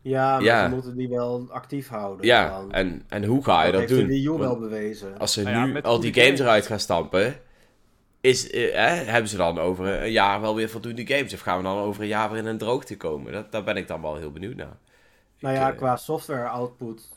Ja, maar Ja. ze moeten die wel actief houden. Ja, dan. en, en hoe ga je dat heeft de doen? Wii U Want wel bewezen. Als ze Nou ja, nu al die games games. eruit gaan stampen, is, eh, hè, hebben ze dan over een jaar wel weer voldoende games? Of gaan we dan over een jaar weer in een droogte komen? Dat, daar ben ik dan wel heel benieuwd naar. Nou Ik, ja, eh, qua software output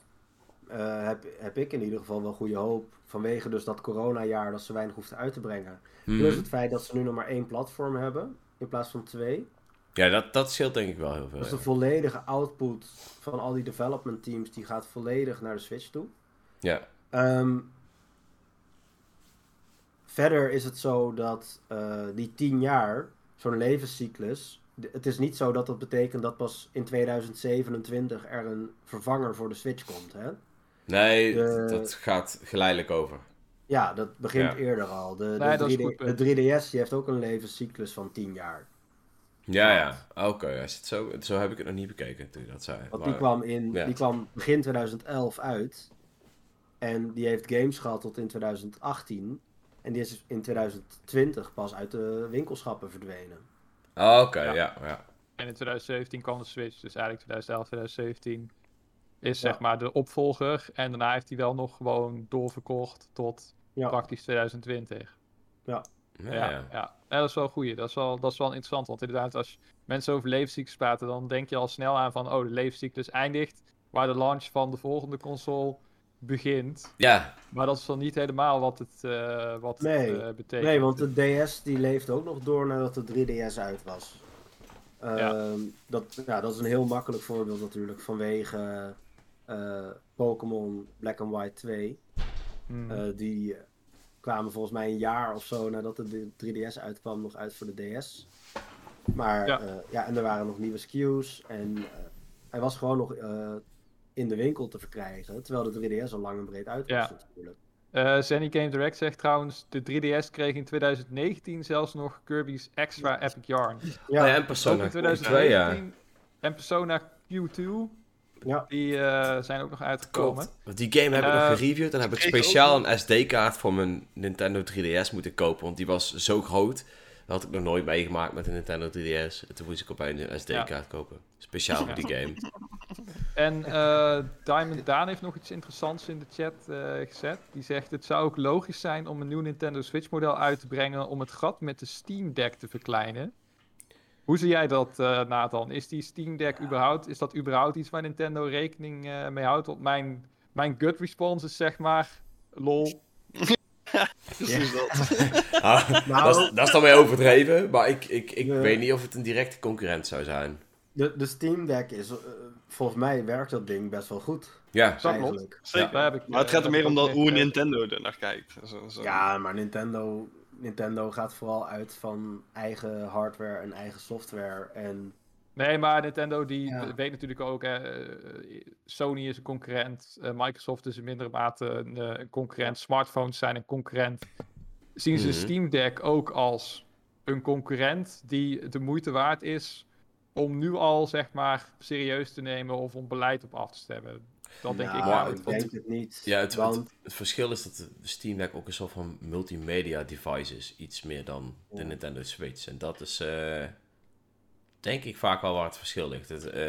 eh, heb, heb ik in ieder geval wel goede hoop. Vanwege dus dat coronajaar dat ze weinig hoefden uit te brengen. mhm. Plus het feit dat ze nu nog maar één platform hebben. In plaats van twee. Ja, dat, dat scheelt denk ik wel heel veel. Dus de volledige output van al die development teams die gaat volledig naar de Switch toe. Ja, Ehm, verder is het zo dat eh, die tien jaar, zo'n levenscyclus. Het is niet zo dat dat betekent dat pas in 2027 er een vervanger voor de Switch komt. Hè? Nee, De- dat gaat geleidelijk over. Ja, dat begint Ja. eerder al. De, de, Nee, dat is 3D goed punt. de 3DS die heeft ook een levenscyclus van 10 jaar. Ja, ja. Oké, als het zo, zo heb ik het nog niet bekeken toen je dat zei. Want Maar- die, kwam in, ja. die kwam begin 2011 uit. En die heeft games gehad tot in 2018. En die is in 2020 pas uit de winkelschappen verdwenen. Ah, Oké, Ja. ja. Ja, En in 2017 kwam de Switch, dus eigenlijk 2011, 2017 is Ja. zeg maar de opvolger. En daarna heeft hij wel nog gewoon doorverkocht tot Ja. praktisch 2020. Ja, Ja, ja. ja. Ja, dat is wel een goeie. Dat is wel, dat is wel interessant. Want inderdaad, als mensen over levenscyclus praten, dan denk je al snel aan van, oh, de levenscyclus eindigt waar de launch van de volgende console begint. Ja, Maar dat is dan niet helemaal wat het, eh, wat Nee. het eh, betekent. Nee, want de DS die leeft ook nog door nadat de 3DS uit was. Ehm, dat, ja, dat is een heel makkelijk voorbeeld natuurlijk vanwege eh, Pokémon Black and White 2. Hmm. Eh, die kwamen volgens mij een jaar of zo nadat de 3DS uitkwam nog uit voor de DS. Maar Ja. ja, ja en er waren nog nieuwe SKU's en eh, hij was gewoon nog eh, in de winkel te verkrijgen. Terwijl de 3DS al lang en breed uit was Ja. natuurlijk. Eh, Zenny Game Direct zegt trouwens, de 3DS kreeg in 2019 zelfs nog Kirby's Extra Epic Yarn. Ja, Oh ja, en Persona in 2, 2019. ja. En Persona Q2, ja. die eh, zijn ook nog uitgekomen. Klopt. Want die game heb ik Eh, nog gereviewd en heb ik speciaal een SD-kaart voor mijn Nintendo 3DS moeten kopen. Want die was zo groot. Dat had ik nog nooit meegemaakt met een Nintendo 3DS. En toen moest ik opeens een SD-kaart kopen. Speciaal voor die game. En eh, Diamond Daan heeft nog iets interessants in de chat eh, gezet. Die zegt: Het zou ook logisch zijn om een nieuw Nintendo Switch model uit te brengen om het gat met de Steam Deck te verkleinen. Hoe zie jij dat, eh, Nathan? Is die Steam Deck überhaupt, is dat überhaupt iets waar Nintendo rekening eh, mee houdt? Want mijn, mijn gut response is zeg maar, lol. Precies dat. Ah, Nou- dat, is, dat is dan weer overdreven. Maar ik, ik, ik Ja. weet niet of het een directe concurrent zou zijn. De, de Steam Deck is, eh, volgens mij werkt dat ding best wel goed. Ja, Dat klopt. Eigenlijk. Zeker. Daar heb ik, Maar het gaat er meer om dat, hoe Nintendo er naar kijkt. Zo, zo. Ja, maar Nintendo, Nintendo gaat vooral uit van eigen hardware en eigen software. En Nee, maar Nintendo die Ja. weet natuurlijk ook, hè, eh, Sony is een concurrent, eh, Microsoft is in mindere mate een, eh, een concurrent, smartphones zijn een concurrent. Zien ze Mhm. Steam Deck ook als een concurrent die de moeite waard is om nu al zeg maar serieus te nemen of om beleid op af te stemmen? Dat denk ik namelijk. ik denk het niet. ja het, want, het, het verschil is dat de Steam Deck ook een soort van multimedia device is. Iets meer dan de Ja. Nintendo Switch. En dat is eh, denk ik vaak wel waar het verschil ligt. Het, eh,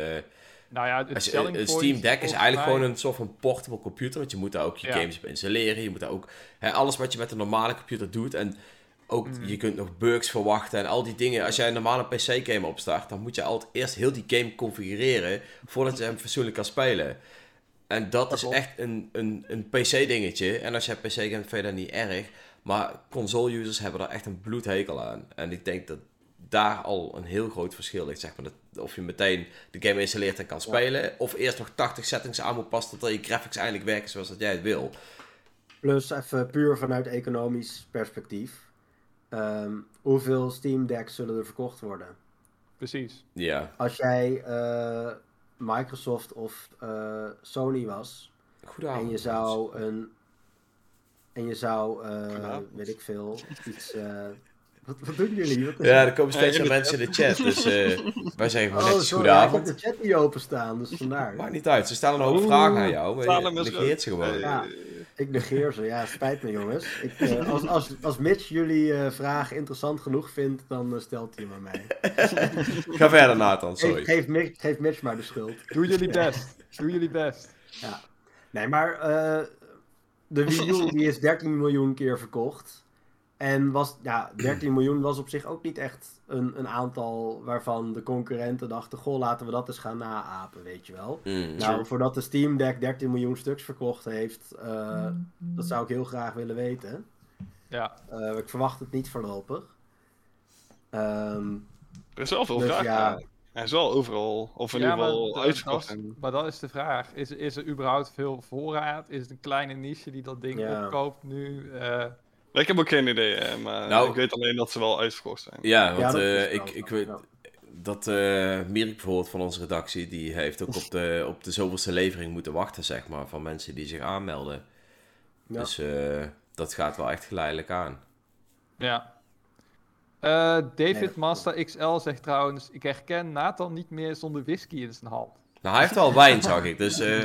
nou ja, het Als een point Steam Deck is eigenlijk mij- gewoon een soort van portable computer. Want je moet daar ook je Ja. games op installeren. Je moet daar ook hè, alles wat je met een normale computer doet. En ook Mhm. je kunt nog bugs verwachten en al die dingen. Als jij een normale PC-game opstart, dan moet je altijd eerst heel die game configureren. voordat je hem fatsoenlijk kan spelen. En dat, is klopt. echt een, een, een PC-dingetje. En als je PC gamet, vind je dat niet erg. Maar console-users hebben daar echt een bloedhekel aan. En ik denk dat daar al een heel groot verschil ligt. Zeg maar, dat, of je meteen de game installeert en kan spelen. Of eerst nog 80 settings aan moet passen totdat je graphics eindelijk werken zoals dat jij het wil. plus even puur vanuit economisch perspectief. Ehm, hoeveel Steam Decks zullen er verkocht worden? Precies. Ja, Als jij eh, Microsoft of eh, Sony was goed en je zou een. En je zou, eh, Goedenavond. weet ik veel, iets. eh, wat, wat doen jullie? Wat Ja, er komen steeds meer mensen in de chat. Dus eh, wij zeggen gewoon Oh, netjes sorry, ja, ik heb goedenavond. de chat niet openstaan, dus vandaar. Maakt niet uit. Ze stellen een hoop Oeh, vragen aan jou. Maar je negeert ze gewoon. Ja. Ik negeer ze, ja, spijt me jongens. Ik, eh, als, als, als Mitch jullie eh, vraag interessant genoeg vindt, dan eh, stelt hij hem aan mij. Ga verder, Nathan. Sorry. geef, Mitch, geef Mitch maar de schuld. Doe jullie best. Doe jullie best. Ja. Nee, maar eh, de Wii U die is 13 miljoen keer verkocht. En was, ja, 13 miljoen was op zich ook niet echt een, een aantal waarvan de concurrenten dachten: Goh, laten we dat eens gaan naapen, weet je wel. Mm. Nou, voordat de Steam Deck 13 miljoen stuks verkocht heeft, eh, dat zou ik heel graag willen weten. Ja. Eh, ik verwacht het niet voorlopig. Ehm, Er is wel veel Dus vraag ja. Hij is wel overal, of in Ja, ieder geval uitverkocht. Maar dat is de vraag. Is, is er überhaupt veel voorraad? Is het een kleine niche die dat ding Ja. opkoopt nu? Eh, Ik heb ook geen idee, hè, maar Nou- ik weet alleen dat ze wel uitverkocht zijn. Ja, want eh, ik, ik weet ja. dat eh Mirk bijvoorbeeld van onze redactie, die heeft ook op de, op de zoveelste levering moeten wachten, zeg maar, van mensen die zich aanmelden. ja. Dus eh, dat gaat wel echt geleidelijk aan. ja. Eh, David Nee. Master XL zegt trouwens: Ik herken Nathan niet meer zonder whisky in zijn hand. Nou, hij heeft wel wijn, zag ik, dus eh,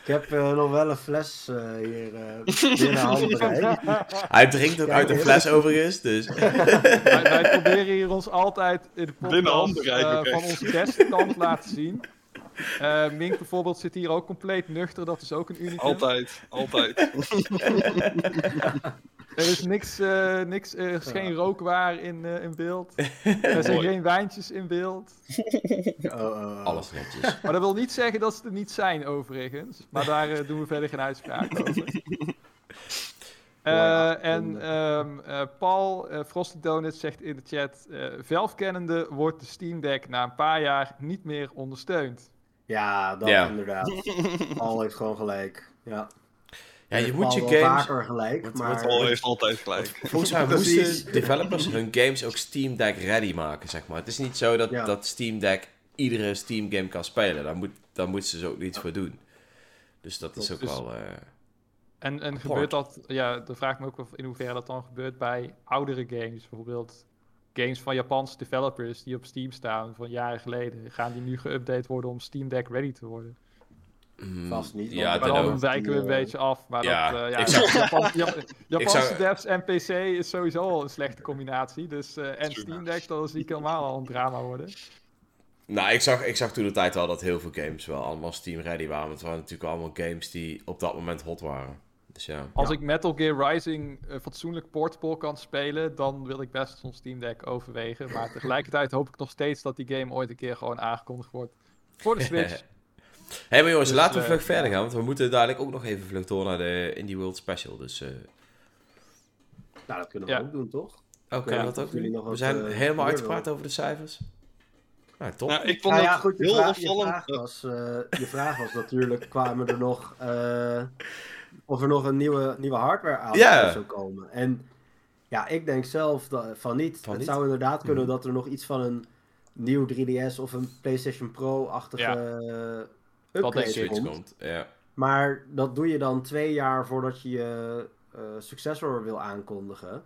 Ik heb eh, nog wel een fles eh, hier eh binnen handbereik. hij drinkt ook uit een heel- fles overigens, dus... wij, wij proberen hier ons altijd in de podcast van onze beste kant laten zien. Eh, Mink bijvoorbeeld zit hier ook compleet nuchter. Dat is ook een unicum. Altijd, altijd. Er is niks, eh, niks er is geen rookwaar in, eh, in beeld. Er zijn geen wijntjes in beeld. Oh. Alles netjes. Maar dat wil niet zeggen dat ze er niet zijn, overigens. Maar daar eh, doen we verder geen uitspraak over. Eh, en ehm, eh, Paul, eh Frosty Donuts, zegt in de chat... eh Valve kennende wordt de Steam Deck na een paar jaar niet meer ondersteund. Ja, dat Ja. inderdaad. Paul heeft gewoon gelijk. Ja, Ja, je moet je games... vaker gelijk, maar... heeft altijd gelijk. Volgens mij moesten developers hun games ook Steam Deck ready maken, zeg maar. Het is niet zo dat, Ja. dat Steam Deck iedere Steam game kan spelen. Daar, moet, daar moeten ze dus ook iets voor doen. Dus dat is ook Dus- wel... eh, En, en gebeurt dat... Ja, dan vraag ik me ook af in hoeverre dat dan gebeurt bij oudere games. Bijvoorbeeld games van Japanse developers die op Steam staan van jaren geleden. Gaan die nu geüpdate worden om Steam Deck ready te worden? Mm, Vast niet, Ja, dan wijken we een beetje af. Maar ja, dat, eh, ja, ik zou- Japan- Jap- Japanse zou- devs en PC is sowieso al een slechte combinatie. Dus, eh, en. Steam Deck, dan zie ik helemaal al een drama worden. Nou, ik zag, ik zag toen de tijd al dat heel veel games wel allemaal Steam ready waren. Want het waren natuurlijk allemaal games die op dat moment hot waren. Dus ja. Als Ja. ik Metal Gear Rising eh, fatsoenlijk portable kan spelen, dan wil ik best zo'n Steam Deck overwegen. Maar tegelijkertijd hoop ik nog steeds dat die game ooit een keer gewoon aangekondigd wordt. Voor de Switch. Hé, hey, maar jongens, Dus, laten we eh, vlug verder gaan. Want we moeten dadelijk ook nog even vlug door naar de Indie World Special. Dus, eh Nou, dat kunnen we Ja. ook doen, toch? oké, Ja, dat ook We zijn eh, helemaal uitgepraat over de cijfers. Nou, top. Nou, ik vond Nou ja, goed, je heel vraag, je opvallend. vraag was, eh, je vraag was natuurlijk, kwamen er nog, eh, of er nog een nieuwe, nieuwe hardware aan zou komen. En ja, ik denk zelf dat, van niet. Van het niet? zou inderdaad kunnen Mhm. dat er nog iets van een nieuw 3DS of een PlayStation Pro-achtige Ja. Dat. Switch komt. komt. Ja. Maar dat doe je dan twee jaar voordat je je eh, successor wil aankondigen.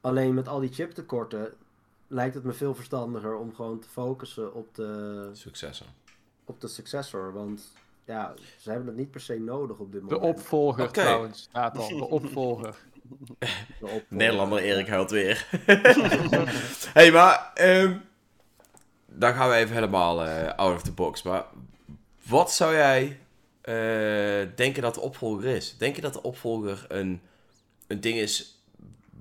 Alleen met al die chiptekorten lijkt het me veel verstandiger om gewoon te focussen op de, Successen. op de successor. Want ja, ze hebben het niet per se nodig op dit De moment. opvolger Oké. trouwens, Nathan. De opvolger. De opvolger. Nederlander Erik huilt weer. hey, maar ehm, dan gaan we even helemaal eh, out of the box. Maar wat zou jij eh, denken dat de opvolger is? Denk je dat de opvolger een, een ding is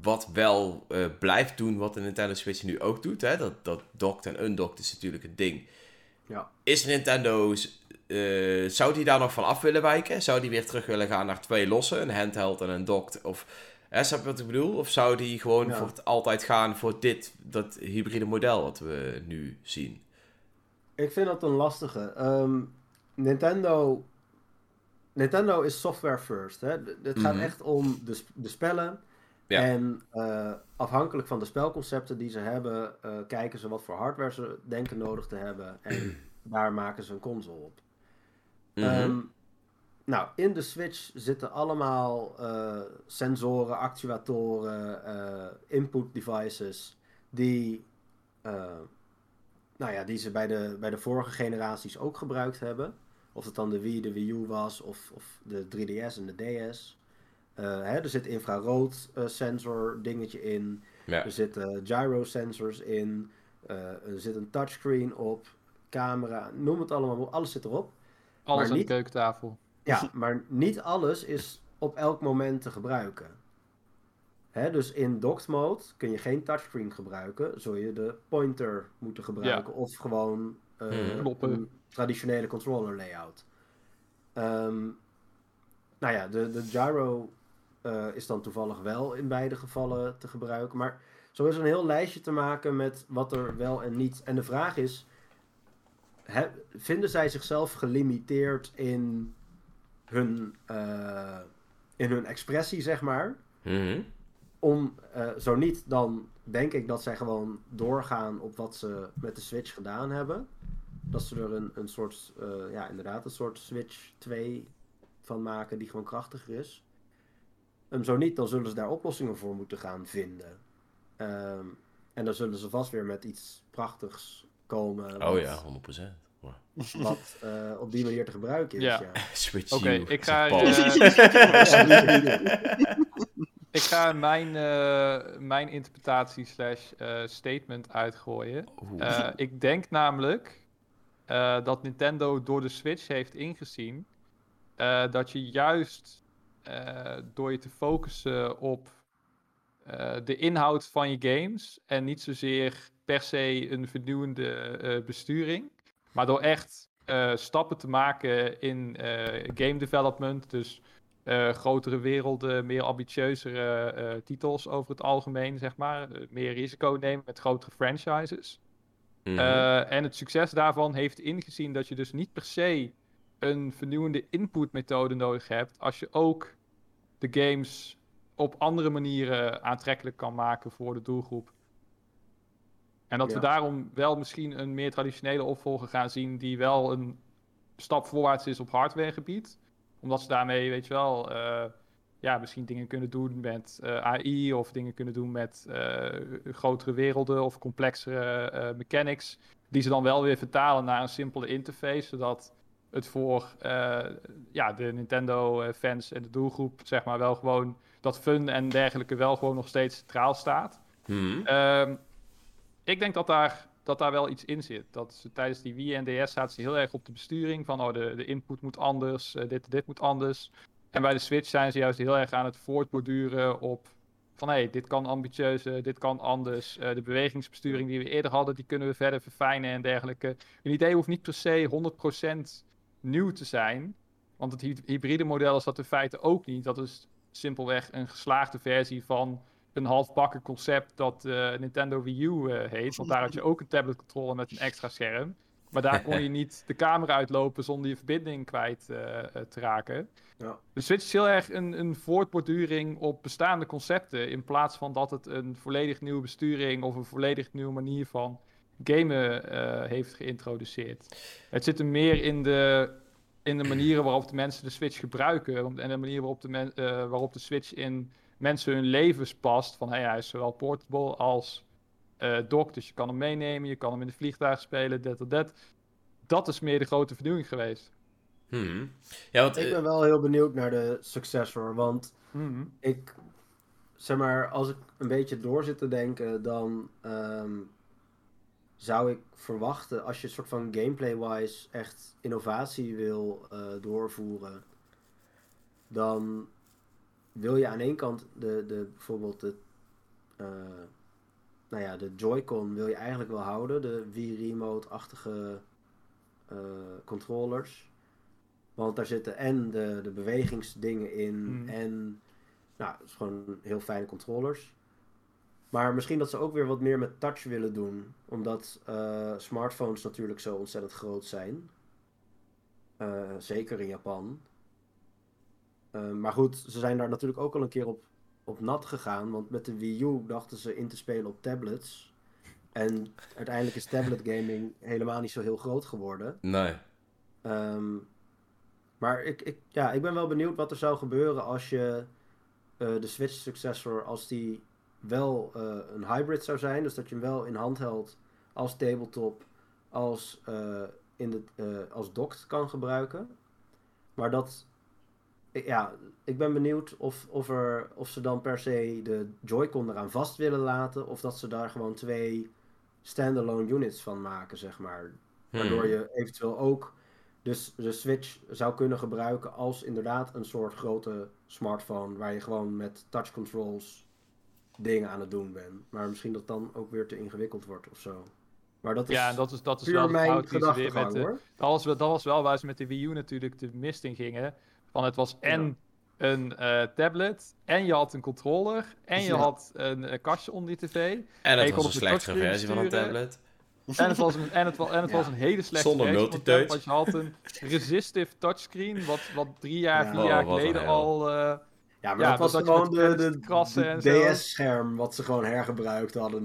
wat wel eh, blijft doen wat de Nintendo Switch nu ook doet? Hè? Dat, dat docked en undocked is natuurlijk een ding. Ja. Is Nintendo... eh, zou die daar nog van af willen wijken? Zou die weer terug willen gaan naar twee losse, een handheld en een docked? Of Hè, snap je wat ik bedoel? Of zou die gewoon Ja. voor het altijd gaan voor dit, dat hybride model wat we nu zien? Ik vind dat een lastige. Ehm, Nintendo. Nintendo is software first. Hè? Het gaat Mhm. echt om de, de spellen. Ja. En eh, afhankelijk van de spelconcepten die ze hebben, eh, kijken ze wat voor hardware ze denken nodig te hebben. En daar maken ze een console op. Mhm. Ehm, nou, in de Switch zitten allemaal eh, sensoren, actuatoren, input devices die, nou ja, die ze bij de, bij de vorige generaties ook gebruikt hebben. Of het dan de Wii, de Wii U was, of, of de 3DS en de DS. Eh, hè, er zit infrarood eh, sensor dingetje in. ja. Er zitten gyro sensors in. eh, er zit een touchscreen op. Camera, noem het allemaal op. Alles zit erop. Alles Maar aan niet- de keukentafel. Ja, maar niet alles is op elk moment te gebruiken. Hè, dus in docked mode kun je geen touchscreen gebruiken. Zul je de pointer moeten gebruiken. Of gewoon eh. Knoppen. een traditionele controller layout. Ehm, nou ja, de, de gyro eh, is dan toevallig wel in beide gevallen te gebruiken. Maar zo is er een heel lijstje te maken met wat er wel en niet. En de vraag is, vinden zij zichzelf gelimiteerd in hun, eh, in hun expressie, zeg maar? Mhm. Om, eh, zo niet, dan denk ik dat zij gewoon doorgaan op wat ze met de Switch gedaan hebben. Dat ze er een, een soort, eh, ja, inderdaad, een soort Switch 2 van maken die gewoon krachtiger is. En zo niet, dan zullen ze daar oplossingen voor moeten gaan vinden. Ehm, en dan zullen ze vast weer met iets prachtigs komen. Oh ja, 100%. Wow. Wat eh, op die manier te gebruiken is. Ja. Ja. Switch Oké, you, ik ga, eh, Ik ga mijn, eh, mijn interpretatie slash statement uitgooien. Eh, ik denk namelijk eh, dat Nintendo door de Switch heeft ingezien eh, dat je juist eh, door je te focussen op de inhoud van je games en niet zozeer per se een vernieuwende besturing. Maar door echt stappen te maken in game development, dus grotere werelden, meer ambitieuzere titels over het algemeen, zeg maar. Meer risico nemen met grotere franchises. Mhm. Eh, en het succes daarvan heeft ingezien dat je dus niet per se een vernieuwende inputmethode nodig hebt, als je ook de games op andere manieren aantrekkelijk kan maken voor de doelgroep. En dat we daarom wel misschien een meer traditionele opvolger gaan zien, die wel een stap voorwaarts is op hardwaregebied. Omdat ze daarmee, weet je wel, eh, ja, misschien dingen kunnen doen met eh, AI of dingen kunnen doen met eh, grotere werelden of complexere eh, mechanics. Die ze dan wel weer vertalen naar een simpele interface, zodat het voor ja, de Nintendo-fans en de doelgroep, zeg maar, wel gewoon dat fun en dergelijke wel gewoon nog steeds centraal staat. Mhm. Ehm, ik denk dat daar, dat daar wel iets in zit. Dat ze tijdens die Wii en DS zaten ze heel erg op de besturing van oh, de, de input moet anders, dit, dit moet anders. En bij de Switch zijn ze juist heel erg aan het voortborduren op van hé, hey, dit kan ambitieuzer, dit kan anders. Eh, de bewegingsbesturing die we eerder hadden, die kunnen we verder verfijnen en dergelijke. Een idee hoeft niet per se 100% nieuw te zijn. Want het hy- hybride model is dat in feite ook niet. Dat is simpelweg een geslaagde versie van een halfbakken concept dat eh, Nintendo Wii U eh, heet. Want daar had je ook een tablet controller met een extra scherm. Maar daar kon je niet de camera uitlopen zonder je verbinding kwijt eh, eh, te raken. Ja. De Switch is heel erg een, een voortborduring op bestaande concepten. In plaats van dat het een volledig nieuwe besturing of een volledig nieuwe manier van gamen eh, heeft geïntroduceerd. Het zit hem meer in de, in de manieren waarop de mensen de Switch gebruiken. En de manier waarop de, men- eh, waarop de Switch in mensen hun levens past. Van hey, hij is zowel portable als eh dock. Dus je kan hem meenemen, je kan hem in de vliegtuig spelen, dat, dat, dat. Dat is meer de grote vernieuwing geweest. Mhm. Ja, want... Ik eh, ben wel heel benieuwd naar de successor, want ik, zeg maar, als ik een beetje door zit te denken, dan ehm, zou ik verwachten, als je een soort van gameplay-wise echt innovatie wil eh, doorvoeren, dan wil je aan één kant de, de, bijvoorbeeld de, eh, nou ja, de Joy-Con wil je eigenlijk wel houden, de Wii Remote-achtige eh, controllers. Want daar zitten en de, de bewegingsdingen in Hmm. en nou, het is gewoon heel fijne controllers. Maar misschien dat ze ook weer wat meer met touch willen doen. Omdat eh, smartphones natuurlijk zo ontzettend groot zijn. Eh, zeker in Japan. Maar goed, ze zijn daar natuurlijk ook al een keer op, op nat gegaan. Want met de Wii U dachten ze in te spelen op tablets. En uiteindelijk is tablet gaming helemaal niet zo heel groot geworden. Nee. Ehm, maar ik, ik, ja, ik ben wel benieuwd wat er zou gebeuren als je eh, de Switch successor, als die wel eh, een hybrid zou zijn. Dus dat je hem wel in handheld als tabletop, als, eh, in de, als docked kan gebruiken. Maar dat, ja, ik ben benieuwd of, of, er, of ze dan per se de Joy-Con eraan vast willen laten. Of dat ze daar gewoon twee standalone units van maken, zeg maar. Waardoor Mhm. je eventueel ook dus de Switch zou kunnen gebruiken als inderdaad een soort grote smartphone waar je gewoon met touch controls dingen aan het doen bent. Maar misschien dat dan ook weer te ingewikkeld wordt of zo. Maar dat is Ja, en dat is, dat is puur wel mijn gedachtegang hoor. dat, was, wel- dat was wel waar ze met de Wii U natuurlijk de mist in gingen. Van het was en een eh, tablet, en je had een controller, en je Ja. had een eh, kastje onder die tv. En het was een slechtere versie van een tablet. En het was een, en het, wa- en het Ja. was een hele slechte Zonder versie van het multitouch. tablet, Want je had een resistive touchscreen, wat, wat drie jaar, Ja. vier jaar Oh, geleden al... eh, Ja, maar Ja, dat was gewoon de, de, krassen de en zo. DS-scherm wat ze gewoon hergebruikt hadden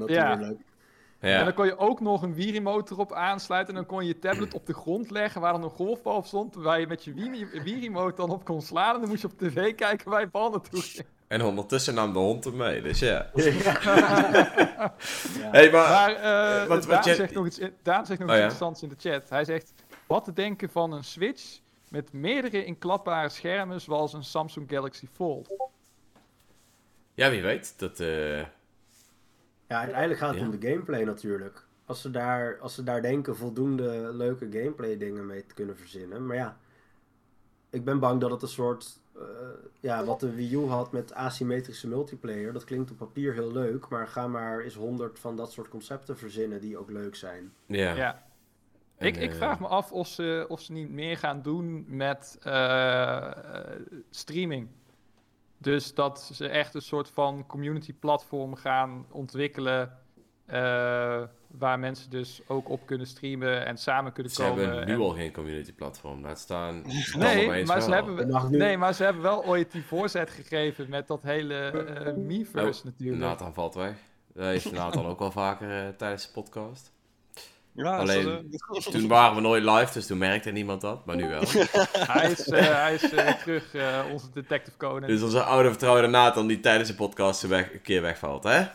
Ja. En dan kon je ook nog een Wii-remote erop aansluiten. En dan kon je je tablet op de grond leggen waar dan een golfbal op stond. Waar je met je Wii- Wii-remote dan op kon slaan. En dan moest je op tv kijken waar je bal naartoe ging. En ondertussen nam de hond hem mee, dus ja. Ja. hey, maar... Maar eh wat Daan, je- zegt nog iets, in- Daan zegt nog Oh, iets ja? interessants in de chat. Hij zegt, wat te denken van een Switch met meerdere inklapbare schermen zoals een Samsung Galaxy Fold. Ja, wie weet. Dat, eh, Ja, uiteindelijk gaat het Ja. om de gameplay natuurlijk. Als ze, daar, als ze daar denken voldoende leuke gameplay dingen mee te kunnen verzinnen. Maar ja, ik ben bang dat het een soort eh, ja, wat de Wii U had met asymmetrische multiplayer, dat klinkt op papier heel leuk, maar ga maar eens honderd van dat soort concepten verzinnen die ook leuk zijn. Ja. Ja. En, Ik, ik eh, vraag me af of ze, of ze niet meer gaan doen met eh, streaming. Dus dat ze echt een soort van community platform gaan ontwikkelen. eh, waar mensen dus ook op kunnen streamen en samen kunnen Ze komen. hebben nu en- al geen community platform. Laat staan. Nee, maar ze wel. hebben, nee, maar ze hebben wel ooit die voorzet gegeven met dat hele Miiverse Oh, natuurlijk. Nathan valt weg. Dat heeft Nathan ook wel vaker eh, tijdens de podcast. Ja, Alleen, dat, eh, Toen waren we nooit live, dus toen merkte niemand dat. Maar nu wel. Hij is, eh, hij is eh, terug, eh, onze Detective Conan. Dus onze oude vertrouwde Nathan die tijdens de podcast weg, een keer wegvalt, hè? ja,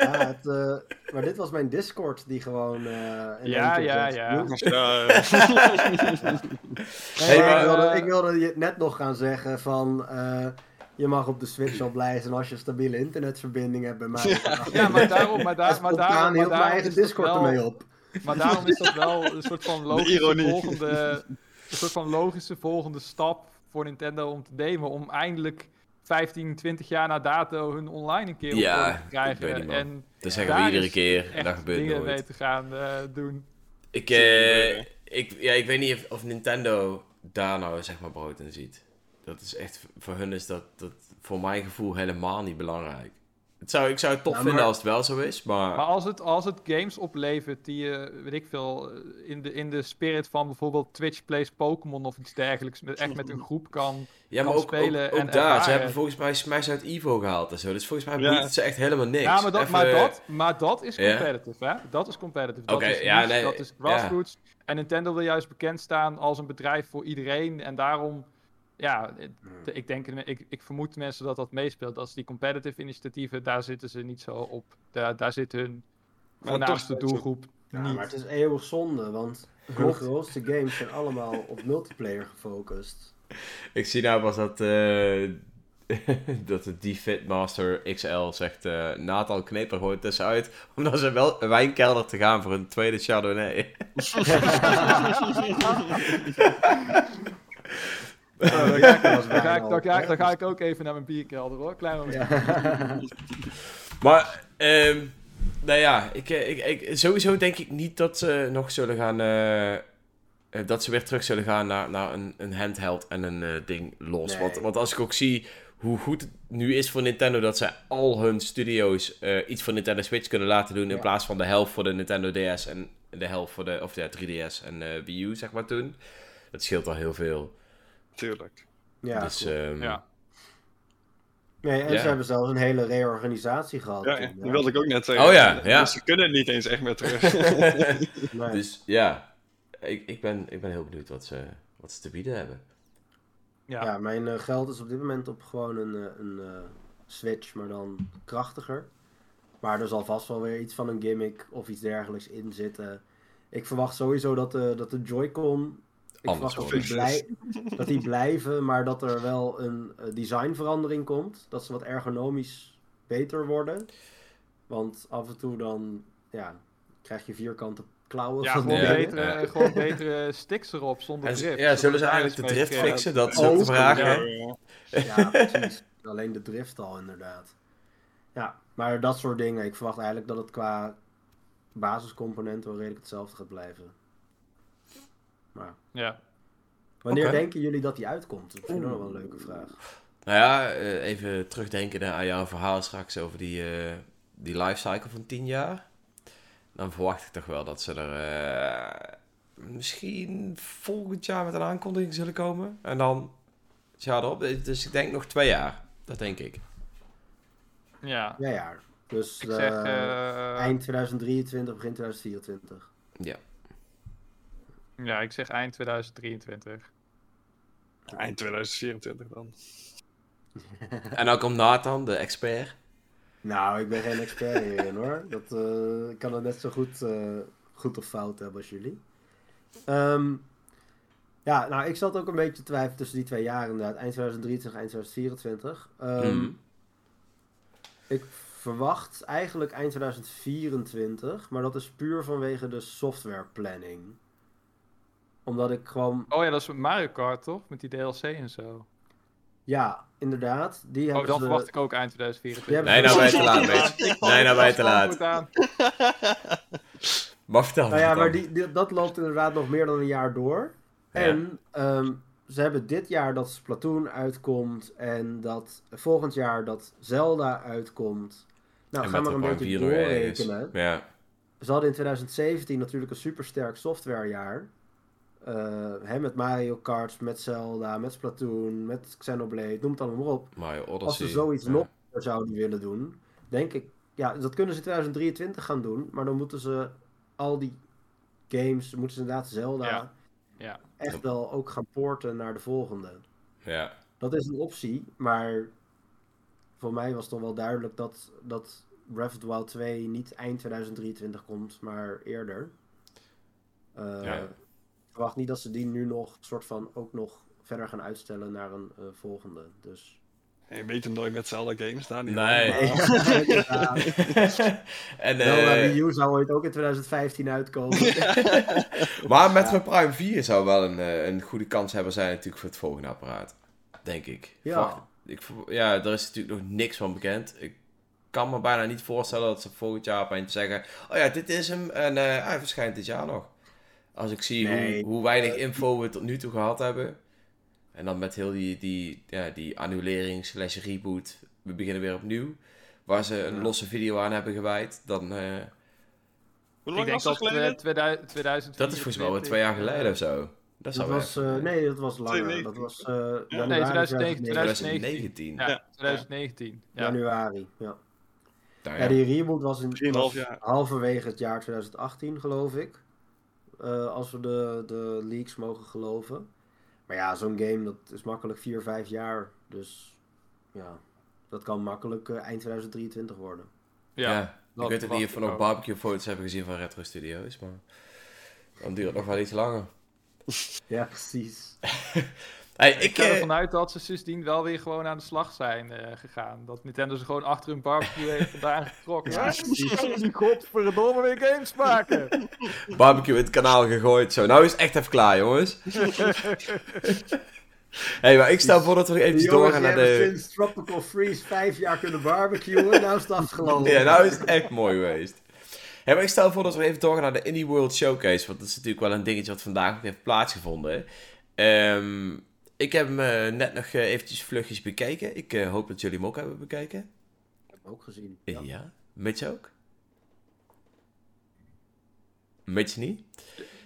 Ja, het, eh, maar dit was mijn Discord die gewoon. eh, in Ja, ja, ja. Hey, maar ik, wilde, ik wilde je net nog gaan zeggen van. Je mag op de Switch al blij zijn als je een stabiele internetverbinding hebt bij mij. ja, maar daarom, maar, daar, maar, daar, maar mijn daarom eigen Discord wel- ermee op. Maar daarom is dat wel een soort van logische volgende, een soort van logische volgende stap voor Nintendo om te nemen. Om eindelijk 15, 20 jaar na dato hun online een keer op Ja, te krijgen. ik weet niet, man. en Dat zeggen we iedere keer en dat gebeurt dingen nooit. mee te gaan eh, doen. Ik, eh, ik, ja, ik weet niet of, of Nintendo daar nou zeg maar brood in ziet. Dat is echt, voor hun is dat, dat voor mijn gevoel helemaal niet belangrijk. Het zou, ik zou het tof Ja, vinden maar- als het wel zo is, maar... Maar als het, als het games oplevert die je, weet ik veel, eh, in de, in de spirit van bijvoorbeeld Twitch Plays Pokémon of iets dergelijks, met, echt met een groep kan. ja, maar kan ook, spelen ook, ook en daar, ze hebben volgens mij Smash uit Evo gehaald en zo. Dus volgens mij Ja. boeit het ze echt helemaal niks. Ja, maar dat, Even- maar, dat, maar dat is Ja. competitive, hè? Dat is competitive. Dat Oké, is ja, niche, nee, dat is ja. grassroots. En Nintendo wil juist bekend staan als een bedrijf voor iedereen. En daarom, ja, het- Hmm. ik, denk, ik, ik vermoed mensen dat dat meespeelt. Als die competitive initiatieven, daar zitten ze niet zo op. Daar, daar zit hun voornaamste doelgroep Ja, niet. maar het is eeuwig zonde, want Klopt. grootste games zijn allemaal op multiplayer gefocust. Ik zie nou pas dat, eh dat de D-Fit Master XL zegt... eh Nathan kneep er gewoon tussenuit... omdat ze wel een wijnkelder te gaan voor een tweede Chardonnay. Oh, dan, ga ik, dan, ga ik, dan, ga ik, dan ga ik ook even naar mijn bierkelder hoor. Klein moment. Ja. Maar, ehm nou ja, ik, eh, ik, ik, sowieso denk ik niet dat ze nog zullen gaan... eh, eh, dat ze weer terug zullen gaan naar, naar een, een handheld en een eh, ding los. Nee. Want, want als ik ook zie hoe goed het nu is voor Nintendo... dat ze al hun studio's eh, iets voor Nintendo Switch kunnen laten doen... in plaats van de helft voor de Nintendo DS en de helft voor de... of ja, 3DS en eh, Wii U, zeg maar, toen. Dat scheelt al heel veel. Tuurlijk. Ja, dus, ehm, Ja. nee, en ja. ze hebben zelfs een hele reorganisatie gehad. Ja, toen, dat wilde ik ook net zeggen. Oh ja, ja. Dus ze kunnen niet eens echt meer terug. Nee. Dus ja, ik, ik, ben, ik ben heel benieuwd wat ze, wat ze te bieden hebben. Ja. Ja, mijn eh, geld is op dit moment op gewoon een, eh, een eh, Switch, maar dan krachtiger. Maar er zal vast wel weer iets van een gimmick of iets dergelijks in zitten. Ik verwacht sowieso dat de, dat de Joy-Con. Anders dat blij, dat die blijven, maar dat er wel een eh, designverandering komt. Dat ze wat ergonomisch beter worden. Want af en toe dan ja, krijg je vierkante klauwen. Ja, van gewoon, Ja. betere, Ja. gewoon betere sticks erop zonder En, drift. ja, zullen ze eigenlijk de drift fixen? Dat is de vraag? Ja, precies. Alleen de drift al, inderdaad. Ja, maar dat soort dingen. Ik verwacht eigenlijk dat het qua basiscomponenten wel redelijk hetzelfde gaat blijven. Maar Ja. wanneer denken jullie dat die uitkomt? Dat vind ik nog wel een leuke vraag. Nou ja, eh, even terugdenken aan jouw verhaal straks over die, eh die lifecycle van 10 jaar. Dan verwacht ik toch wel dat ze er eh, misschien volgend jaar met een aankondiging zullen komen. En dan het jaar erop. Dus ik denk nog twee jaar. Dat denk ik. Ja. Ja, ja. Dus Ik zeg... eh, eind 2023, begin 2024. Ja. Ja, ik zeg eind 2023. Eind 2024 dan. En dan komt Nathan, de expert. Nou, ik ben geen expert hierin hoor. Dat, eh, ik kan het net zo goed, eh, goed of fout hebben als jullie. Ehm, ja, nou, ik zat ook een beetje te twijfelen tussen die twee jaren inderdaad. Eind 2023, eind 2024. Ehm, Mhm. Ik verwacht eigenlijk eind 2024, maar dat is puur vanwege de software planning. Omdat ik gewoon... Oh ja, dat is met Mario Kart, toch? Met die DLC en zo. Ja, inderdaad. Die Oh, hebben dat ze... verwacht ik ook eind 2024. Die Nee, nou je te laat. Nee, nou je te laat. Mag vertellen. Nou ja, maar vertel. die, die- dat loopt inderdaad nog meer dan een jaar door. Ja. En ehm, ze hebben dit jaar dat Splatoon uitkomt en dat volgend jaar dat Zelda uitkomt. Nou, En ga maar een beetje Prime 4 nog ergens. doorrekenen. Ja. Ze hadden in 2017 natuurlijk een supersterk softwarejaar. Eh, hè, met Mario Kart, met Zelda, met Splatoon, met Xenoblade, noem het allemaal maar op. Mario Odyssey. Als ze zoiets ja. nog zouden willen doen, denk ik, ja, dat kunnen ze in 2023 gaan doen, maar dan moeten ze al die games, moeten ze inderdaad Zelda Ja. Ja. echt wel ook gaan porten naar de volgende. Ja. Dat is een optie, maar voor mij was toch wel duidelijk dat, dat Breath of the Wild 2 niet eind 2023 komt, maar eerder. Eh, Ja. Ik verwacht niet dat ze die nu nog soort van ook nog verder gaan uitstellen naar een eh, volgende. Dus. Je weet het nooit met Zelda games, daar niet. Nee. ja, en, eh, Wii U zou ooit ook in 2015 uitkomen. maar Metroid Prime 4 zou wel een, eh, een goede kans hebben zijn natuurlijk voor het volgende apparaat. Denk ik. Ja. Verwacht- ik, ja, er is natuurlijk nog niks van bekend. Ik kan me bijna niet voorstellen dat ze volgend jaar opeens zeggen... Oh ja, dit is hem en eh, hij verschijnt dit jaar nog. Als ik zie Nee. hoe, hoe weinig info we tot nu toe gehad hebben. En dan met heel die, die, ja, die annulering slash reboot. We beginnen weer opnieuw. Waar ze een Ja. losse video aan hebben gewijd. Dan, eh, Hoe Ik lang denk was het dat geleden? eh, 2000, 2024... dat is volgens mij al twee jaar geleden of zo. Dat Dat wel was, eh, nee, dat was langer. 2019. Dat was eh januari Nee, 2019, 2019. Ja, Ja. 2019. Ja. Januari, ja. Nou Ja, ja. die reboot was in was jaar. halverwege het jaar 2018, geloof ik. Eh, als we de, de leaks mogen geloven. Maar ja, zo'n game dat is makkelijk 4, 5 jaar. Dus ja, dat kan makkelijk eh, eind 2023 worden. Ja, Ja, dat ik weet ook niet of we nog barbecue foto's hebben gezien van Retro Studios, maar dan duurt het nog wel iets langer. Ja, precies. Hey, Ik ik, ga eh, ervan uit dat ze sindsdien wel weer gewoon aan de slag zijn eh, gegaan. Dat Nintendo ze gewoon achter hun barbecue heeft vandaan getrokken. Ja, die godverdomme weer games maken. barbecue in het kanaal gegooid, zo. Nou is het echt even klaar, jongens. hey, maar ik stel voor dat we nog jongens doorgaan naar hebben de... sinds Tropical Freeze 5 jaar kunnen barbecuen. nou is het afgelopen. Ja, nou is het echt mooi geweest. Hey, maar ik stel voor dat we even doorgaan naar de Indie World Showcase, want dat is natuurlijk wel een dingetje wat vandaag ook heeft plaatsgevonden. Ehm, ik heb hem eh, net nog eh, eventjes vlugjes bekeken. Ik eh, hoop dat jullie hem ook hebben bekeken. Ook gezien. Ja. Ja. Mitch ook? Mitch niet?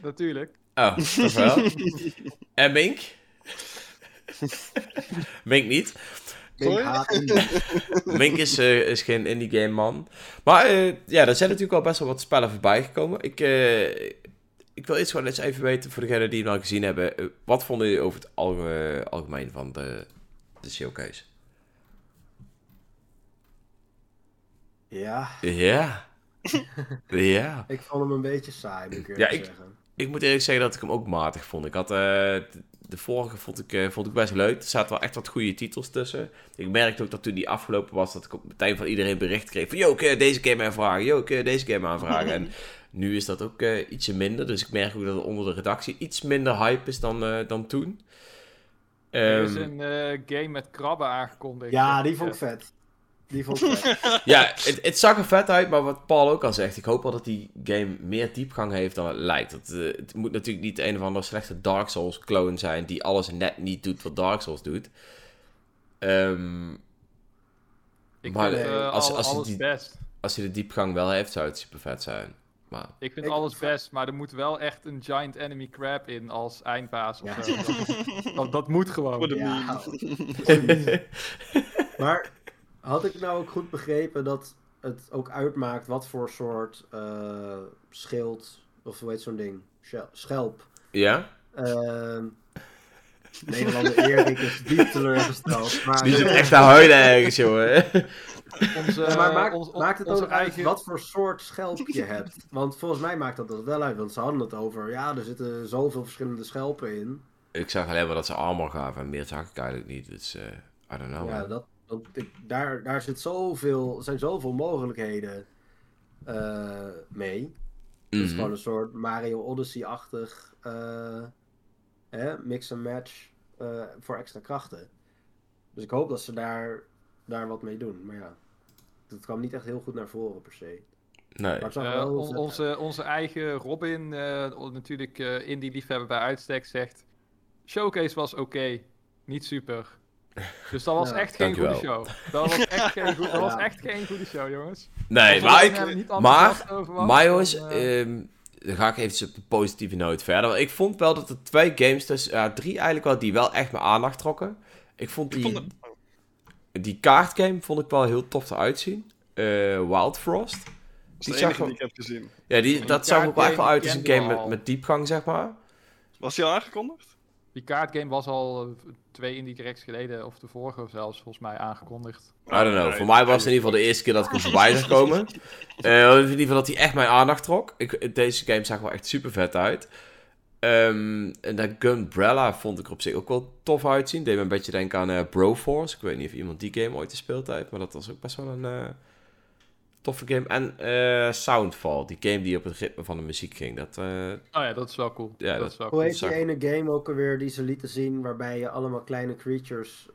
Natuurlijk. Oh, toch wel. en Mink? Mink niet. Ik indie. Mink is, eh, is geen indie game man. Maar eh, ja, er zijn natuurlijk al best wel wat spellen voorbij gekomen. Ik, eh, ik wil eerst gewoon eens even weten, voor degenen die hem al gezien hebben, eh, wat vonden jullie over het alge- algemeen van de, de showcase? Ja, Ja. ja. ik vond hem een beetje saai, moet ik Ja, eerlijk ik- zeggen. Ik moet eerlijk zeggen dat ik hem ook matig vond. Ik had, eh, de, de vorige vond ik, eh, vond ik best leuk. Er zaten wel echt wat goede titels tussen. Ik merkte ook dat toen die afgelopen was, dat ik op meteen van iedereen bericht kreeg van... Yo, kun je deze game aanvragen? Yo, kun je deze game aanvragen? en nu is dat ook eh, ietsje minder. Dus ik merk ook dat er onder de redactie iets minder hype is dan, eh, dan toen. Er is Ehm, een eh, game met krabben aangekondigd. Ja, die vond ik vet. Die vond ik vet. ja, het, het zag er vet uit, maar wat Paul ook al zegt, ik hoop wel dat die game meer diepgang heeft dan het lijkt. Het, het moet natuurlijk niet een of andere slechte Dark Souls clone zijn die alles net niet doet wat Dark Souls doet. Ehm, Ik maar vind als- al- als alles die- best. als je de diepgang wel heeft, zou het super vet zijn. Maar Ik vind Ik- alles best, maar er moet wel echt een giant enemy crab in als eindbaas of Ja. zo. Dat, dat, dat moet gewoon. Voor de Ja. meme. Maar had ik nou ook goed begrepen dat het ook uitmaakt wat voor soort eh, schild, of hoe heet zo'n ding? Schel- Schelp. ja, Ehm Nederlander Erik is diep teleurgesteld. Maar, die zit echt te huilen ergens, jongen. Onze, Ja, maar maakt, ons- ons- maakt het ook uit eigen- wat voor soort schelp je hebt? Want volgens mij maakt dat dat wel uit. Want ze hadden het over, ja, er zitten zoveel verschillende schelpen in. ik zag alleen maar dat ze armor gaven en meer zag ik eigenlijk niet. Dus, eh I don't know. ja, dat, ik, daar, daar zit zoveel, zijn zoveel mogelijkheden eh, mee. Het is Mhm. gewoon een soort Mario Odyssey-achtig eh, hè, mix and match eh, voor extra krachten. Dus ik hoop dat ze daar, daar wat mee doen. Maar ja, dat kwam niet echt heel goed naar voren per se. Nee. Maar het zag wel heel on- vet onze, onze eigen Robin, eh, natuurlijk eh indie liefhebber bij uitstek, zegt... Showcase was oké, niet super. Dus dat was Ja, echt geen goede show. Dat was echt geen, goed, dat was echt geen goede show, jongens. Nee, maar ik... niet maar- enthousiast over was, Maar jongens, dan, eh, ehm, dan ga ik even op de positieve noot verder. Want ik vond wel dat er twee games, dus drie eigenlijk wel, die wel echt mijn aandacht trokken. Ik vond Ik die, vond het- die kaartgame vond ik wel heel tof eruit zien. Eh, Wild Frost. Dat Die zag enige wel- die ik heb gezien. Ja, die, dat zag er ook wel echt wel uit als een game met, met diepgang, zeg maar. Was die al aangekondigd? Die kaartgame was al eh, twee indie directs geleden, of de vorige zelfs, volgens mij aangekondigd. I don't know. Nee, Voor mij was het in ieder geval de eerste keer dat ik hem voorbij zag komen. Eh, in ieder geval dat hij echt mijn aandacht trok. Ik, deze game zag er wel echt super vet uit. Ehm, en dat Gunbrella vond ik er op zich ook wel tof uitzien. Deed me een beetje denken aan eh, Broforce. Ik weet niet of iemand die game ooit gespeeld heeft. Maar dat was ook best wel een eh, toffe game. En eh, Soundfall. Die game die op het ritme van de muziek ging. Dat, eh, Oh ja, dat is wel cool. Ja, dat, dat- is wel Hoe cool. heet die ene game ook alweer die ze lieten zien, waarbij je allemaal kleine creatures,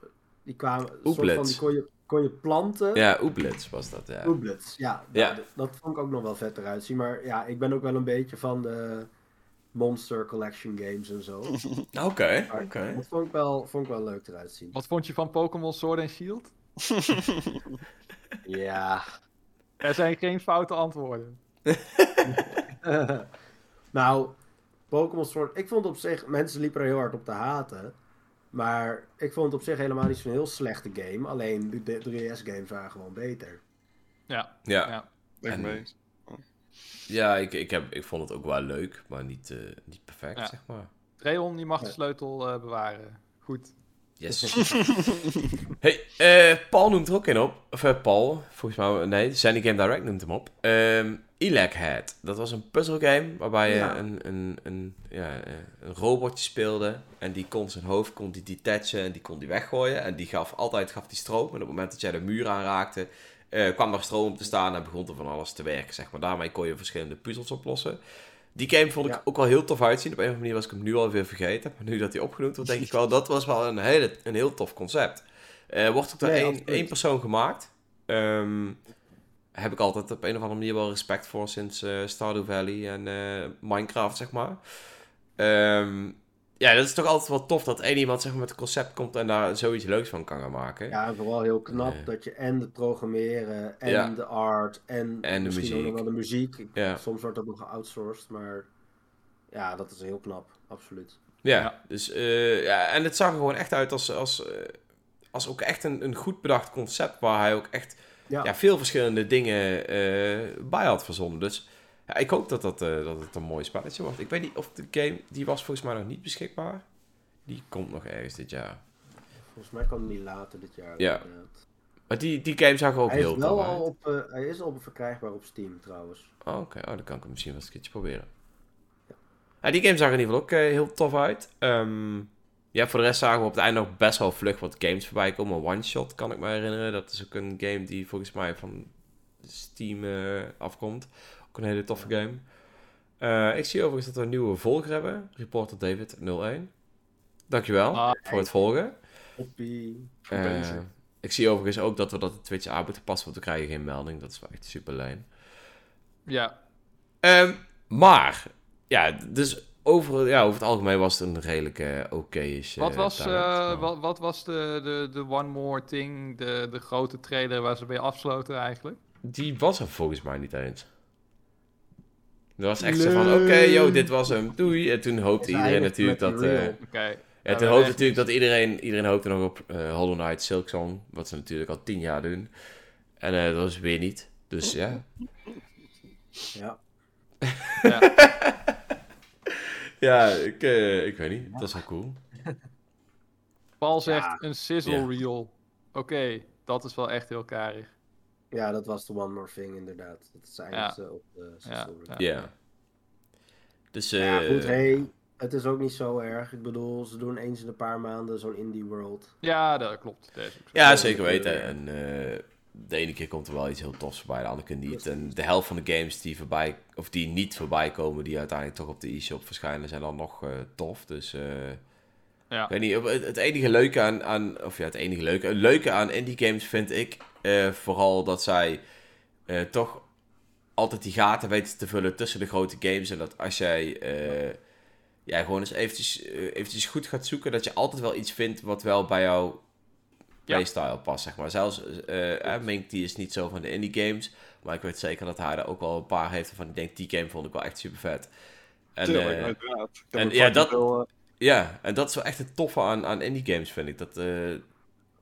die kwamen, soort van, die kon je, kon je planten. ja, Ooblets was dat. Ja. Ooblets, ja. Ja. Nou, d- dat vond ik ook nog wel vet eruit zien. Maar ja, ik ben ook wel een beetje van de Monster Collection games en zo. Oké, oké. Dat vond ik, wel, vond ik wel leuk eruit zien. Wat vond je van Pokémon Sword and Shield? Ja. Er zijn geen foute antwoorden. nou, Pokémon Sword, ik vond op zich, mensen liepen er heel hard op te haten. Maar ik vond het op zich helemaal niet zo'n heel slechte game. Alleen de 3DS-games waren gewoon beter. Ja, Ja. ja. En-. Ja, ik, ik, heb, ik vond het ook wel leuk, maar niet, eh, niet perfect, Ja. zeg maar. Rayon die mag de sleutel eh, bewaren. Goed. Yes. hey, eh, Paul noemt er ook in op. Of eh, Paul, volgens mij, nee, Sandy Game Direct noemt hem op. Ehm Elec Head. Dat was een puzzelgame waarbij je Ja. een, een, een, ja, eh, een robotje speelde. En die kon zijn hoofd kon die detachen en die kon die weggooien. En die gaf altijd gaf die stroom. En op het moment dat jij de muur aanraakte, kwam er stroom op te staan en begon er van alles te werken. Zeg maar. Daarmee kon je verschillende puzzels oplossen. Die game vond ik Ja. ook wel heel tof uitzien. Op een of andere manier was ik hem nu alweer vergeten. Maar nu dat hij opgenoemd wordt, denk ik wel, dat was wel een, hele, een heel tof concept. Eh wordt ook door Nee, één, één persoon gemaakt. Ehm, heb ik altijd op een of andere manier wel respect voor sinds eh, Stardew Valley en eh, Minecraft, zeg maar. Ehm, ja, dat is toch altijd wel tof dat één iemand zeg maar, met een concept komt en daar zoiets leuks van kan gaan maken. Ja, en vooral heel knap dat je en het programmeren, en Ja. de art, en, En de misschien ook nog wel de muziek. Ja. Soms wordt dat nog geoutsourced, maar ja, dat is heel knap, absoluut. Ja, Ja. Dus, eh, ja, en het zag er gewoon echt uit als, als, eh, als ook echt een, een goed bedacht concept waar hij ook echt Ja, ja, veel verschillende dingen eh, bij had verzonnen. Dus ja, ik hoop dat, dat, eh, dat het een mooi spelletje wordt. Ik weet niet of de game, die was volgens mij nog niet beschikbaar. Die komt nog ergens dit jaar. volgens mij kan die later dit jaar. Ja. inderdaad. Maar die, die game zag er ook Hij, heel is wel tof al uit. op, eh, hij is al verkrijgbaar op Steam trouwens. Oh, Oké, oh, dan kan ik hem misschien wel eens een keertje proberen. Ja, die game zag er in ieder geval ook eh, heel tof uit. Ehm, ja, voor de rest zagen we op het einde nog best wel vlug wat games voorbij komen. One Shot kan ik me herinneren. Dat is ook een game die volgens mij van Steam afkomt. Ook een hele toffe game. Eh, ik zie overigens dat we een nieuwe volger hebben. Reporter David 01. Dankjewel Ah, voor het volgen. Bezig. ik zie overigens ook dat we dat de Twitch aan moeten passen, want we krijgen geen melding. Dat is wel echt super lijn. Ja, Ehm, maar, ja, dus over, ja, over het algemeen was het een redelijk eh oké is. wat was, eh, wat, wat was de, de, de One More Thing, de, de grote trailer waar ze bij afsloten eigenlijk? Die was er volgens mij niet eens. Dat was echt zo van, oké, yo, dit was hem, doei. En toen hoopte iedereen natuurlijk dat... eh, ja, toen hoopte natuurlijk dat iedereen, iedereen hoopte nog op eh, Hollow Knight Silksong, wat ze natuurlijk al tien jaar doen. En eh, dat was weer niet. Dus ja. Ja. Ja. Ja, ik, eh, ik weet niet. Dat is wel cool. Paul zegt Ja. een sizzle Ja. reel. Oké, dat is wel echt heel karig. Ja, dat was de One More Thing inderdaad. Dat is eindigde op de Ja, ja. Ja. Dus, Ja, eh, goed, hey, het is ook niet zo erg. Ik bedoel, ze doen eens in een paar maanden zo'n indie world. Ja, dat klopt. Dat. Ja, Ja, zeker weten. En eh, de ene keer komt er wel iets heel tofs voorbij, de andere keer niet. En de helft van de games die voorbij, of die niet voorbij komen, die uiteindelijk toch op de e-shop verschijnen, zijn dan nog eh, tof. Dus eh, Ja. Ik weet niet, het, het enige leuke aan, aan, of ja, het enige leuke, het leuke aan indie games vind ik eh, vooral dat zij eh, toch altijd die gaten weten te vullen tussen de grote games. En dat als jij eh, ja, gewoon eens eventjes, eventjes goed gaat zoeken, dat je altijd wel iets vindt wat wel bij jouw playstyle past, zeg maar. Zelfs, eh eh, Mink die is niet zo van de indie games, maar ik weet zeker dat hij er ook wel een paar heeft van ik denk, die game vond ik wel echt super vet. En, Tuurlijk, eh, en ja, dat- ja, en dat is wel echt het toffe aan, aan indie games, vind ik. Dat, eh,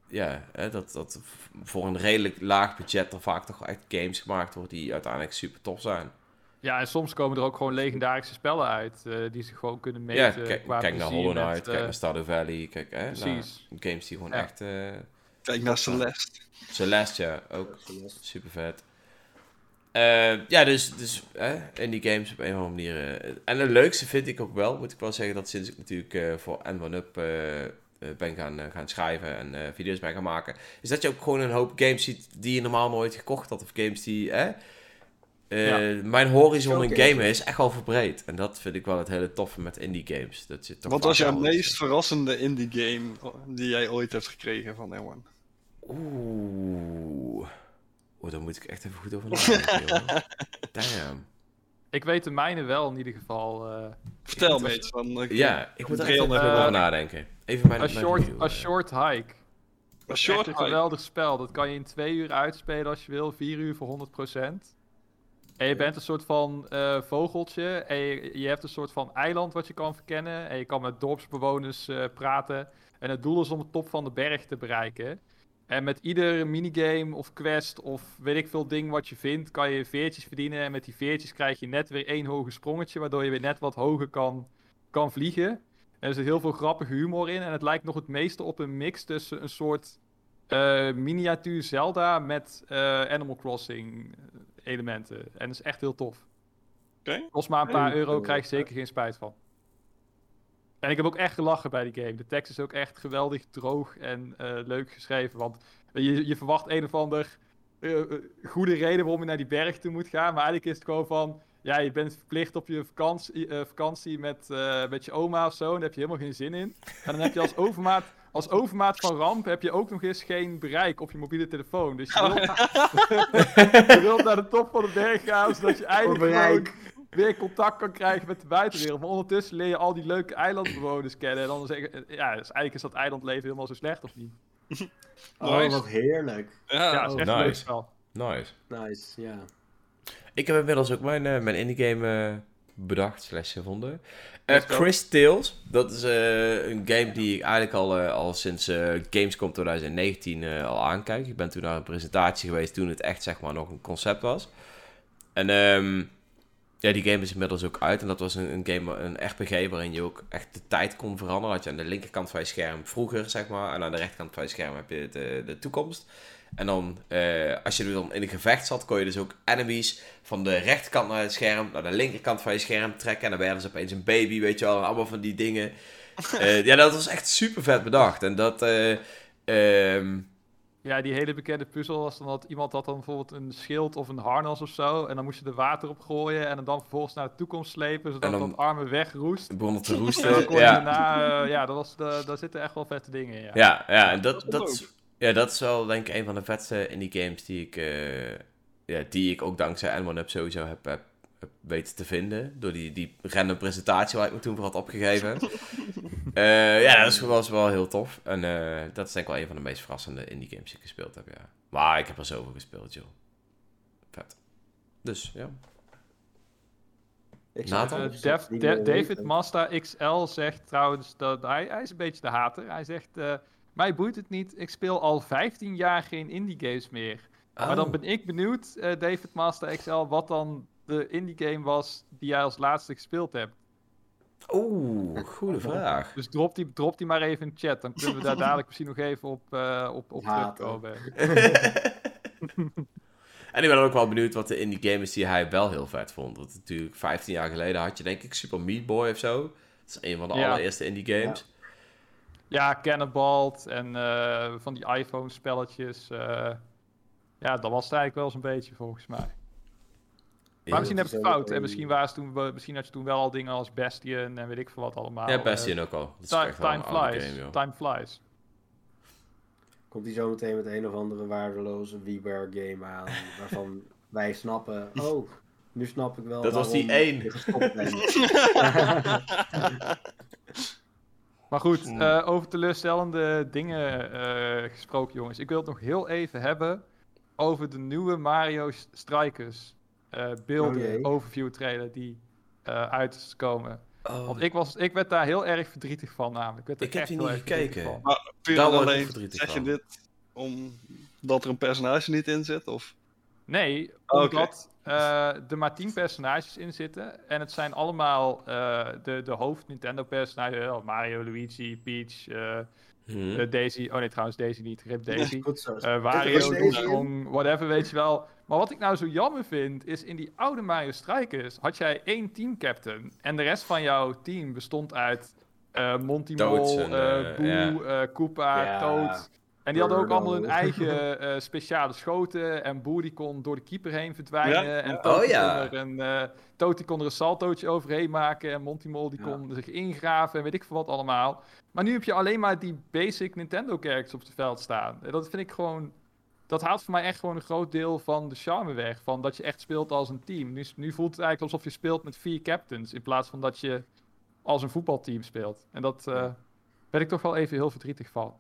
ja, hè, dat, dat voor een redelijk laag budget er vaak toch echt games gemaakt worden die uiteindelijk super tof zijn. Ja, en soms komen er ook gewoon legendarische spellen uit eh, die ze gewoon kunnen Ja, meten. kijk, qua kijk naar Hollow Knight, eh, kijk naar Stardew Valley, kijk hè, naar Precies. games die gewoon Ja. echt... eh Kijk naar Celeste. Celeste, ja, ook Celeste. super vet. Eh, ja, dus, dus hè, indie games op een of andere manier. eh, en het leukste vind ik ook wel, moet ik wel zeggen, dat sinds ik natuurlijk eh, voor N1UP eh, eh, ben gaan, gaan schrijven en eh, video's ben gaan maken, is dat je ook gewoon een hoop games ziet die je normaal nooit gekocht had. Of games die, hè, eh, Mijn horizon in gamen is echt al verbreed. En dat vind ik wel het hele toffe met indie games. Dat je toch Wat was jouw meest verrassende indie game die jij ooit hebt gekregen van N1? Oeh. Oeh, daar moet ik echt even goed over nadenken. Damn. Ik weet de mijne wel in ieder geval. eh, Vertel me eens van. Ja, ik moet er Trail even over eh, nadenken. Even mijn, A mijn short, a eh. short Hike. Een Short short een hike. geweldig spel. Dat kan je in twee uur uitspelen als je wil. Vier uur voor 100%. En je bent een soort van eh, vogeltje. En je, je hebt een soort van eiland wat je kan verkennen. En je kan met dorpsbewoners eh, praten. En het doel is om de top van de berg te bereiken. En met ieder minigame of quest of weet ik veel ding wat je vindt, kan je veertjes verdienen. En met die veertjes krijg je net weer één hoger sprongetje, waardoor je weer net wat hoger kan, kan vliegen. En er zit heel veel grappige humor in. En het lijkt nog het meeste op een mix tussen een soort eh, miniatuur Zelda met eh, Animal Crossing eh, elementen. En dat is echt heel tof. Oké. Kost maar een paar euro, cool. krijg je zeker geen spijt van. En ik heb ook echt gelachen bij die game. De tekst is ook echt geweldig droog en eh, leuk geschreven. Want je, je verwacht een of ander eh, eh, goede reden waarom je naar die berg toe moet gaan. Maar eigenlijk is het gewoon van... Ja, je bent verplicht op je vakantie, eh, vakantie met, eh, met je oma of zo. En daar heb je helemaal geen zin in. En dan heb je als overmaat, als overmaat van ramp... heb je ook nog eens geen bereik op je mobiele telefoon. Dus je wilt, je wilt naar de top van de berg gaan... zodat je eindelijk weer contact kan krijgen met de buitenwereld. Maar ondertussen leer je al die leuke eilandbewoners kennen. En dan zeggen, ja, dus eigenlijk is dat eilandleven helemaal zo slecht, of niet? Oh, Nice. wat heerlijk. Ja, ja, dat is echt nice. een leuk spel. Nice. Nice, ja. Ik heb inmiddels ook mijn, eh, mijn indie game eh, bedacht, slash gevonden. Eh, go. Chris Tales. Dat is eh, een game die ik eigenlijk al, eh, al sinds eh, Gamescom 2019 eh, al aankijk. Ik ben toen naar een presentatie geweest toen het echt zeg maar nog een concept was. En ehm, ja, die game is inmiddels ook uit. En dat was een, een game, een RPG waarin je ook echt de tijd kon veranderen. Had je aan de linkerkant van je scherm vroeger, zeg maar. En aan de rechterkant van je scherm heb je de, de toekomst. En dan, eh, als je dan in een gevecht zat, kon je dus ook enemies van de rechterkant naar het scherm, naar de linkerkant van je scherm trekken. En dan werden ze opeens een baby, weet je wel. en Allemaal van die dingen. Eh, ja, dat was echt super vet bedacht. En dat, eh, ehm, Ja, die hele bekende puzzel was dan dat iemand had dan bijvoorbeeld een schild of een harnas of zo. En dan moest je er water op gooien en dan vervolgens naar de toekomst slepen, zodat dan- dat arme wegroest. begonnen te En dan roesten. Ja, daarna, eh, ja, dat was de, daar zitten echt wel vette dingen in. Ja. ja, ja, en dat, Dat ja, dat is wel denk ik een van de vetste indie games die ik, eh, ja, die ik ook dankzij N1UP sowieso heb, heb, heb weten te vinden. Door die, die random presentatie waar ik me toen voor had opgegeven. Eh, ja, dat is- was wel heel tof. En eh, dat is denk ik wel een van de meest verrassende indie games die ik gespeeld heb, ja. Maar ik heb er zoveel gespeeld, joh. Vet. Dus, ja. Ik Nathan? Eh, Da- meer David. Mazda XL zegt trouwens dat hij, hij is een beetje de hater. Hij zegt: eh, Mij boeit het niet, ik speel al 15 jaar geen indie games meer. Maar dan Oh. ben ik benieuwd, eh, David Mazda XL, wat dan de indie game was die jij als laatste gespeeld hebt. Oeh, goede vraag. Dus drop die, drop die maar even in de chat. Dan kunnen we daar dadelijk misschien nog even op, eh, op, op terugkomen. En ik ben ook wel benieuwd wat de indie game is die hij wel heel vet vond. Want natuurlijk 15 jaar geleden had je denk ik Super Meat Boy of zo. Dat is een van de Ja. allereerste indie games. Ja, Cannonball en eh, van die iPhone-spelletjes. eh, ja, dat was het eigenlijk wel zo'n beetje volgens mij. Maar misschien heb ik het fout. En misschien, was toen, we- misschien had je toen wel al dingen als Bastion en weet ik veel wat allemaal. Ja, eh, Bastion ook al. Dat Time, flies. game, time flies. Komt hij zo meteen met een of andere waardeloze WiiWare game aan, waarvan wij snappen, oh, nu snap ik wel Dat was die één. Maar goed, Hmm. eh, over teleurstellende dingen eh, gesproken, jongens. Ik wil het nog heel even hebben over de nieuwe Mario Strikers eh, beelden, Oh jee. overview trailer die eh, uit is komen. Oh, Want ik, was, ik werd daar heel erg verdrietig van namelijk. Ik, heb echt die heel niet gekeken. Maar puur alleen, verdrietig zeg je dit omdat er een personage niet in zit? Of? Nee, Oh, omdat eh, er maar 10 personages in zitten. En het zijn allemaal eh, de, de hoofd Nintendo personages. Mario, Luigi, Peach, eh, hm. eh, Daisy. Oh nee, trouwens Daisy niet. Rip Daisy. Eh, Wario, Donkey? Kong, whatever, weet je wel. Maar wat ik nou zo jammer vind, is in die oude Mario Strikers had jij één teamcaptain. En de rest van jouw team bestond uit eh, Monty Mol, Boo, eh, Koopa. Toad. En die hadden ook allemaal hun eigen eh, speciale schoten. En die kon door de keeper heen verdwijnen. Ja, En Oh, ja. kon er een, eh, kon er een saltootje overheen maken. En Monty Mol die Ja. kon zich ingraven en weet ik veel wat allemaal. Maar nu heb je alleen maar die basic Nintendo characters op het veld staan. En dat vind ik gewoon... Dat haalt voor mij echt gewoon een groot deel van de charme weg. Van dat je echt speelt als een team. Nu, nu voelt het eigenlijk alsof je speelt met vier captains. In plaats van dat je als een voetbalteam speelt. En dat eh ben ik toch wel even heel verdrietig van.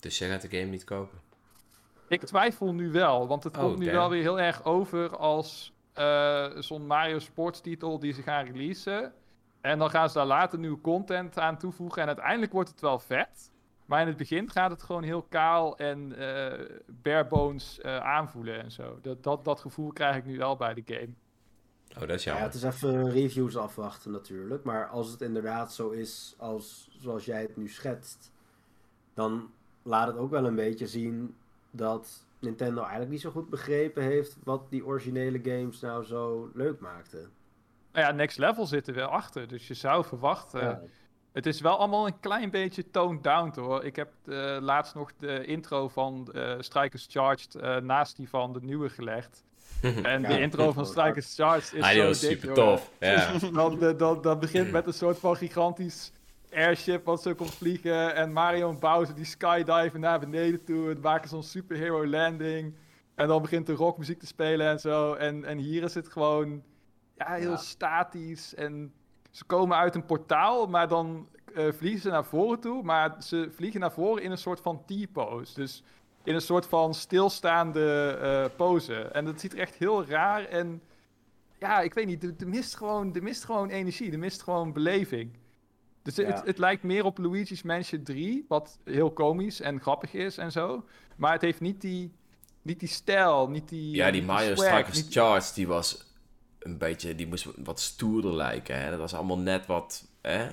Dus jij gaat de game niet kopen? Ik twijfel nu wel, want het Oh, komt nu damn. wel weer heel erg over als eh, zo'n Mario Sports titel die ze gaan releasen. En dan gaan ze daar later nieuwe content aan toevoegen en uiteindelijk wordt het wel vet. Maar in het begin gaat het gewoon heel kaal en eh bare bones eh, aanvoelen en zo. Dat, dat, dat gevoel krijg ik nu wel bij de game. Oh, dat is Ja, jammer. het is even reviews afwachten natuurlijk. Maar als het inderdaad zo is als zoals jij het nu schetst, dan laat het ook wel een beetje zien dat Nintendo eigenlijk niet zo goed begrepen heeft wat die originele games nou zo leuk maakten. Nou ja, Next Level zit er wel achter, dus je zou verwachten... Ja. Het is wel allemaal een klein beetje toned down hoor. Ik heb eh, laatst nog de intro van eh, Strikers Charged eh, naast die van de nieuwe gelegd. En Ja, de intro van Strikers Charged is Ah, zo dik, super tof. Ja. Dan, dan, begint met een soort van gigantisch airship wat zo komt vliegen. En Mario en Bowser die skydiven naar beneden toe. En maken zo'n superhero landing. En dan begint de rockmuziek te spelen en zo. En, en hier is het gewoon ja, heel Ja. statisch. En ze komen uit een portaal, maar dan eh, vliegen ze naar voren toe. Maar ze vliegen naar voren in een soort van T-pose. Dus in een soort van stilstaande eh, pose. En dat ziet er echt heel raar en ja, ik weet niet, er, er mist gewoon, er mist gewoon energie, er mist gewoon beleving. Dus Ja. het, het lijkt meer op Luigi's Mansion 3, wat heel komisch en grappig is en zo. Maar het heeft niet die, niet die stijl, niet die Ja, die niet Mario Strikers niet- Charge, die was een beetje, die moest wat stoerder lijken. Hè? Dat was allemaal net wat, hè?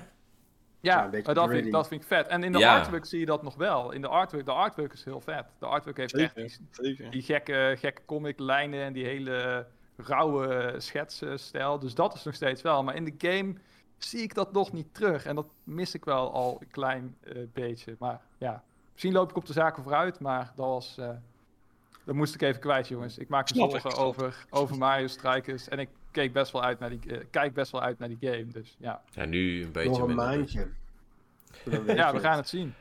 Ja, dat, vind, ik- dat vind ik vet. En in de Ja. artwork zie je dat nog wel. In de artwork, de artwork is heel vet. De artwork heeft echt die, die gekke, gekke comic lijnen en die hele rauwe schetsenstijl. Dus dat is nog steeds wel. Maar in de game zie ik dat nog niet terug. En dat mis ik wel al een klein eh, beetje. Maar ja, misschien loop ik op de zaken vooruit. Maar dat was... eh, dat moest ik even kwijt, jongens. Ik maak me zorgen over, over Mario Strikers. En ik keek best wel uit naar die, eh, kijk best wel uit naar die game. Dus ja, Ja, nu een beetje Nog een minder. maandje. Ja we gaan het zien.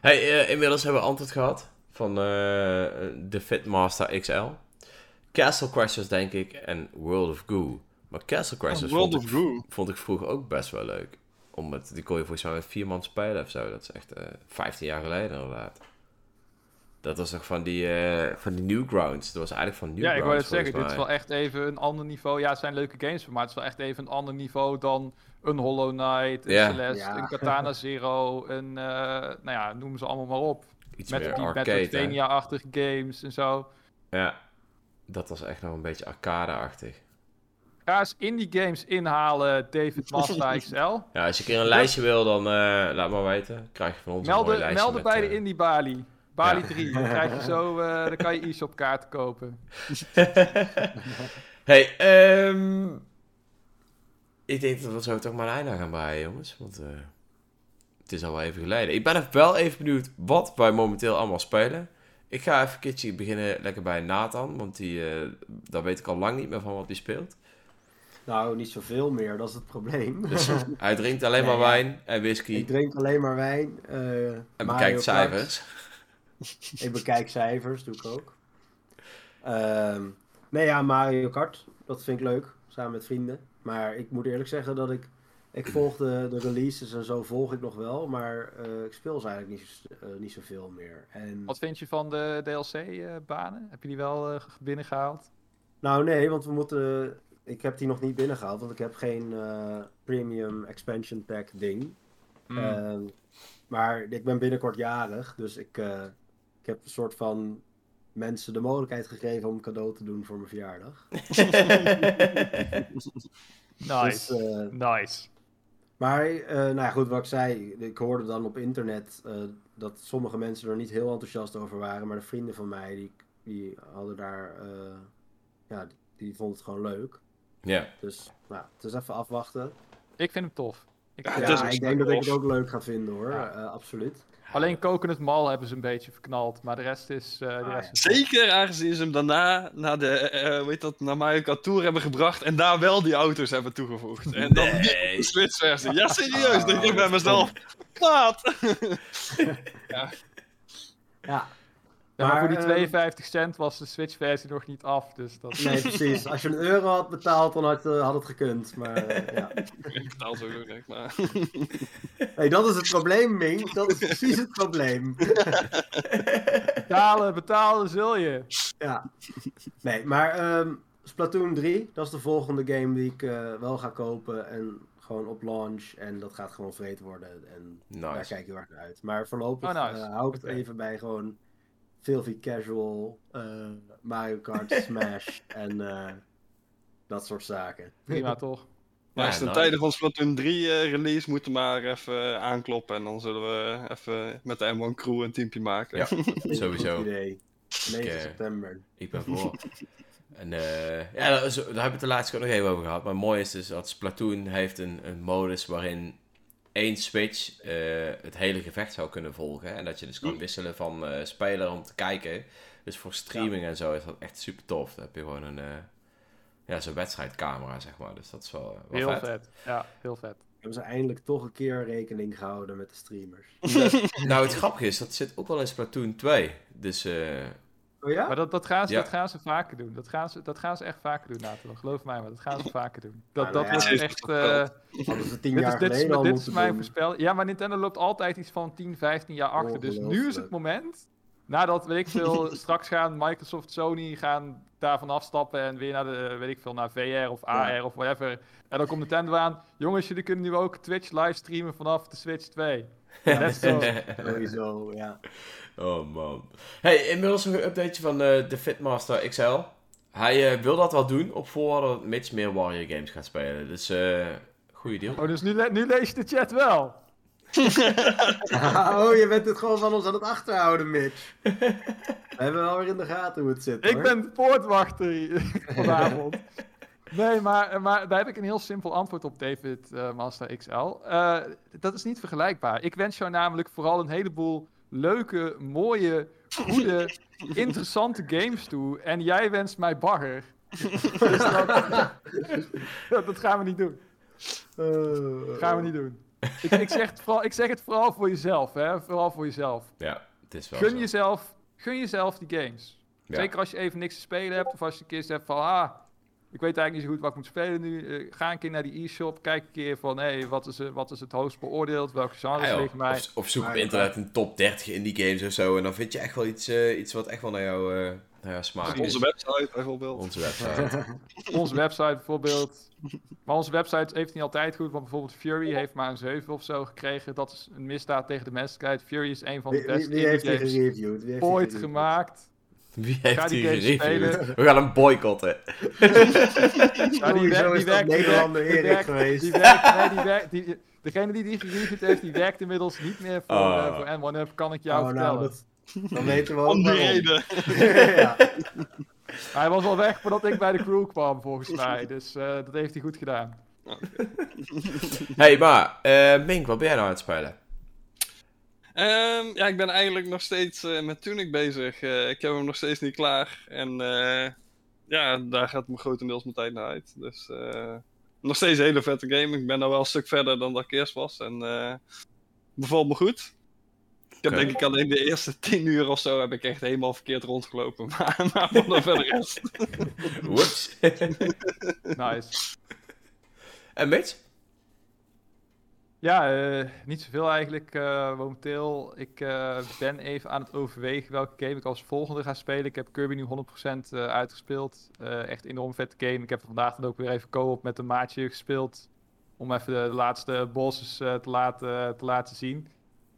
Hey, eh, inmiddels hebben we antwoord gehad van eh, de Fitmaster XL. Castle Crashers, denk ik, en World of Goo. Maar Castle Crashers World vond, ik, Goo. vond ik vroeger ook best wel leuk. Omdat die kon je volgens mij met vier man spelen of zo. Dat is echt eh 15 jaar geleden inderdaad. Dat was nog van die, eh, van die Newgrounds. Dat was eigenlijk van Ja, Newgrounds ik wou het zeggen, dit is wel echt even een ander niveau. Ja, het zijn leuke games, maar het is wel echt even een ander niveau dan een Hollow Knight, een Ja. Celeste, Ja. een Katana Zero, een, eh, nou ja, noem ze allemaal maar op. mij. Iets Met meer die? Metroidvania-achtige games en zo. Ja, dat was echt nog een beetje arcade-achtig. Ga eens indie games inhalen, David Mazda XL. Ja, als je een keer een lijstje wil, dan eh, laat maar weten. Krijg je van ons een Melden, lijstje melden met, bij de eh, Indie Bali. Bali Ja. 3, dan krijg je zo, eh, dan kan je e-shop kaarten kopen. hey, ehm ik denk dat we zo toch maar een einde aan gaan breien, jongens. Want eh, het is al wel even geleden. Ik ben wel even benieuwd wat wij momenteel allemaal spelen. Ik ga even een keertje beginnen lekker bij Nathan. Want die, eh, daar weet ik al lang niet meer van wat hij speelt. Nou, niet zoveel meer, dat is het probleem. Dus hij drinkt alleen maar Nee, wijn en whisky ik drink alleen maar wijn. eh, en bekijkt Kart. cijfers. Ik bekijk cijfers, doe ik ook. Ehm, nee, ja, Mario Kart. Dat vind ik leuk, samen met vrienden. Maar ik moet eerlijk zeggen dat ik... Ik volg de, de releases en zo volg ik nog wel, maar eh, ik speel ze eigenlijk niet, zo- eh, niet zoveel meer. En, Wat vind je van de DLC-banen? Heb je die wel eh, binnengehaald? nou nee, want we moeten... Ik heb die nog niet binnengehaald, want ik heb geen eh, premium expansion pack ding. Hmm. Ehm, maar ik ben binnenkort jarig, dus ik, eh, ik heb een soort van mensen de mogelijkheid gegeven om een cadeau te doen voor mijn verjaardag. nice. Dus, eh, nice. maar, eh, nou ja, goed, wat ik zei, ik hoorde dan op internet eh, dat sommige mensen er niet heel enthousiast over waren, maar de vrienden van mij, die, die hadden daar, eh, ja, die, die vonden het gewoon leuk. Ja. Dus, nou, het is even afwachten. Ik vind hem tof. Ik Ja, het ik denk dat ik het ook leuk ga vinden hoor, Ja. eh, absoluut. Alleen kokend mal hebben ze een beetje verknald, maar de rest is... eh, de Ah, rest is Zeker aangezien ze hem daarna naar de, eh, hoe heet dat, naar Mario Kart Tour hebben gebracht en daar wel die auto's hebben toegevoegd. En dan Nee. de Switch versie. Ja, serieus, denk ik bij Ah, mezelf. Wat? Ja, Ja, maar, Maar, voor die ehm, 52 cent was de Switch-versie nog niet af, dus dat... nee precies. Als je een euro had betaald, dan had, eh, had het gekund. Maar eh, ja. Ik betaal zo niet, maar... Hey, dat is het probleem, Ming. Dat is precies het probleem. Betalen, betalen zul je. Ja. Nee, maar ehm, Splatoon 3, dat is de volgende game die ik eh, wel ga kopen. En gewoon op launch. En dat gaat gewoon vreed worden. En daar kijk ik heel erg naar uit. Maar voorlopig Oh, nice. hou ik het even bij gewoon Filthy Casual, eh, Mario Kart, Smash en eh, dat soort zaken. Prima, toch? Maar Ja, als ten tijde van Splatoon 3 eh, release moeten we maar even aankloppen en dan zullen we even met de M1 crew een teampje maken. Ja. Sowieso. idee. 9 eh, september. Ik ben voor. En eh, ja, daar, is- daar hebben we het de laatste keer nog even over gehad. Maar mooi is dus dat Splatoon heeft een, een modus waarin één switch eh, het hele gevecht zou kunnen volgen. En dat je dus kan wisselen van eh, speler om te kijken. Dus voor streaming en zo is dat echt super tof. Dan heb je gewoon een, eh, ja, zo'n wedstrijdcamera, zeg maar. Dus dat is wel, wel Heel vet. vet. Ja, heel vet. Hebben ze eindelijk toch een keer rekening gehouden met de streamers. nou, het grappige is, dat zit ook wel in Splatoon 2. Dus eh, Oh ja? Maar dat, dat, gaan ze, Ja. dat gaan ze vaker doen. Dat gaan ze, dat gaan ze echt vaker doen, Nathan. Geloof mij, maar dat gaan ze vaker doen. Dat, Nou, dat nou wordt ja. echt... eh, Hadden ze tien dit jaar is, dit is, geleden al dit is moeten mijn doen. voorspel. Ja, maar Nintendo loopt altijd iets van 10, 15 jaar achter. Dus nu is het moment. Nadat, weet ik veel, straks gaan Microsoft, Sony gaan daarvan afstappen en weer naar de, weet ik veel, naar VR of AR Ja. of whatever. En dan komt Nintendo aan. Jongens, jullie kunnen nu ook Twitch livestreamen vanaf de Switch 2. Let's go. Sowieso, ja. Oh man. Hey, inmiddels nog een updateje van eh, de Fitmaster XL. Hij eh, wil dat wel doen op voorwaarde dat Mitch meer Warrior games gaat spelen. Dus eh goede deal. Oh, dus nu, le- nu lees je de chat wel. oh, je bent het gewoon van ons aan het achterhouden, Mitch. We hebben wel weer in de gaten hoe het zit, Ik hoor. ben de poortwachter hier vanavond. Nee, maar, maar daar heb ik een heel simpel antwoord op, David eh, Master XL. Eh, dat is niet vergelijkbaar. Ik wens jou namelijk vooral een heleboel leuke, mooie, goede, interessante games toe. En jij wenst mij bagger. Dus dat, dat, dat gaan we niet doen. Eh, Gaan we niet doen. Ik, ik, zeg, het vooral, ik zeg het vooral voor jezelf, hè. Vooral voor jezelf. Ja, het is wel Gun zo. jezelf, gun jezelf die games. Ja. Zeker als je even niks te spelen hebt. Of als je een keer zegt van, ah, ik weet eigenlijk niet zo goed wat ik moet spelen nu. Eh, ga een keer naar die e-shop. Kijk een keer van, hé, wat, is, er- wat is het hoogst beoordeeld? Welke genres Ah, liggen mij? Of, of zoek op internet een top 30 indie games of zo. En dan vind je echt wel iets, eh, iets wat echt wel naar, jou, eh, naar jouw smaak is. Onze website bijvoorbeeld. Onze website. Onze website bijvoorbeeld. Maar onze website heeft niet altijd goed. Want bijvoorbeeld Fury heeft maar een 7 of zo gekregen. Dat is een misdaad tegen de menselijkheid. Fury is een van de wie, beste wie heeft die indie games heeft die ooit gemaakt. Wie heeft Ga die die gereviewd? We gaan hem boycotten. Ja, die, werkt, die Nederlander werkt, die Erik werkt, geweest. die werkt, nee, die werkt, die, degene die die gereviewd heeft, die werkt inmiddels niet meer voor, Oh. eh, voor N1Up, kan ik jou Oh, vertellen. nou, dat, dan weten we ook Om die waarom. reden. ja. Hij was al weg voordat ik bij de crew kwam, volgens mij, dus eh, dat heeft hij goed gedaan. hey, maar eh Mink, wat ben jij nou aan het spelen? Ehm, ja, ik ben eigenlijk nog steeds eh, met Tunic bezig. Eh, ik heb hem nog steeds niet klaar. En eh, ja, daar gaat me grotendeels mijn tijd naar uit. Dus eh, Nog steeds een hele vette game. Ik ben nou wel een stuk verder dan dat ik eerst was. En eh bevalt me goed. Ik heb denk ik alleen de eerste 10 uur of zo heb ik echt helemaal verkeerd rondgelopen. Maar, maar voor de verder rest. Whoops. Nice. en Mitch? Ja, eh, niet zoveel eigenlijk eh, momenteel. Ik eh, ben even aan het overwegen welke game ik als volgende ga spelen. Ik heb Kirby nu 100% eh, uitgespeeld. Echt enorm vette game. Ik heb vandaag dan ook weer even co-op met een maatje gespeeld. Om even de, laatste bosses te, laten, te laten zien.